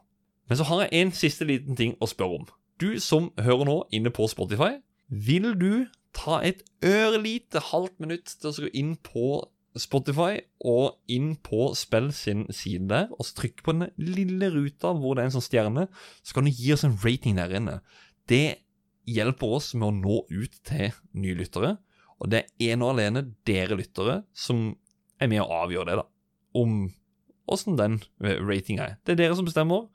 Men så har jeg en siste liten ting å spørre om. Du som hører nå inne på Spotify, vil du ta et ørlite halvt minutt til å gå inn på Spotify og inn på Spill sin side der, og så trykke på den lille ruta hvor det er en sånn stjerne, så kan du gi oss en rating der inne. Det hjelper oss med å nå ut til nye lyttere, og det er ene og alene dere lyttere som er med å avgjøre det, da. Om åssen den eh, ratinga er. Det er dere som bestemmer.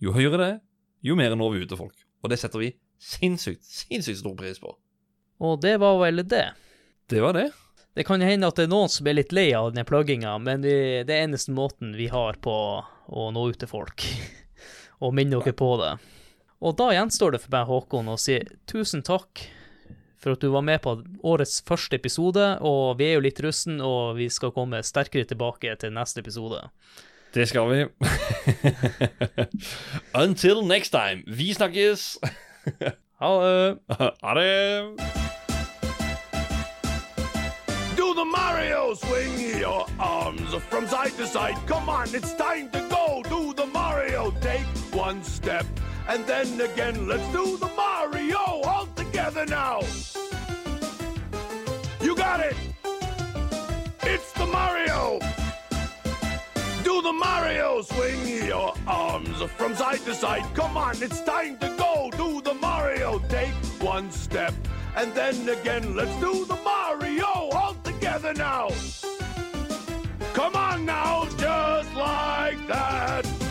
Jo høyere det er, jo mer når vi ut til folk. Og det setter vi sinnssykt, sinnssykt stor pris på. Og det var vel det. Det var det. Det kan hende at det er noen som er litt lei av denne plugginga, men vi, det er eneste måten vi har på å nå ut til folk. og minne dere på det. Og da gjenstår det for meg, Håkon, å si tusen takk for at du var med på årets første episode, og vi er jo litt russen, og vi skal komme sterkere tilbake til neste episode. Det skal vi. Until next time. Vi snakkes. Ha det! Ha det. Do the Mario swing your arms from side to side. Come on, it's time to go. Do the Mario. Take one step and then again. Let's do the Mario all together now. You got it. It's the Mario. Do the Mario. Swing your arms from side to side. Come on, it's time to go. Do the Mario. Take one step and then again. Let's do the Mario all together now. Come on now, just like that.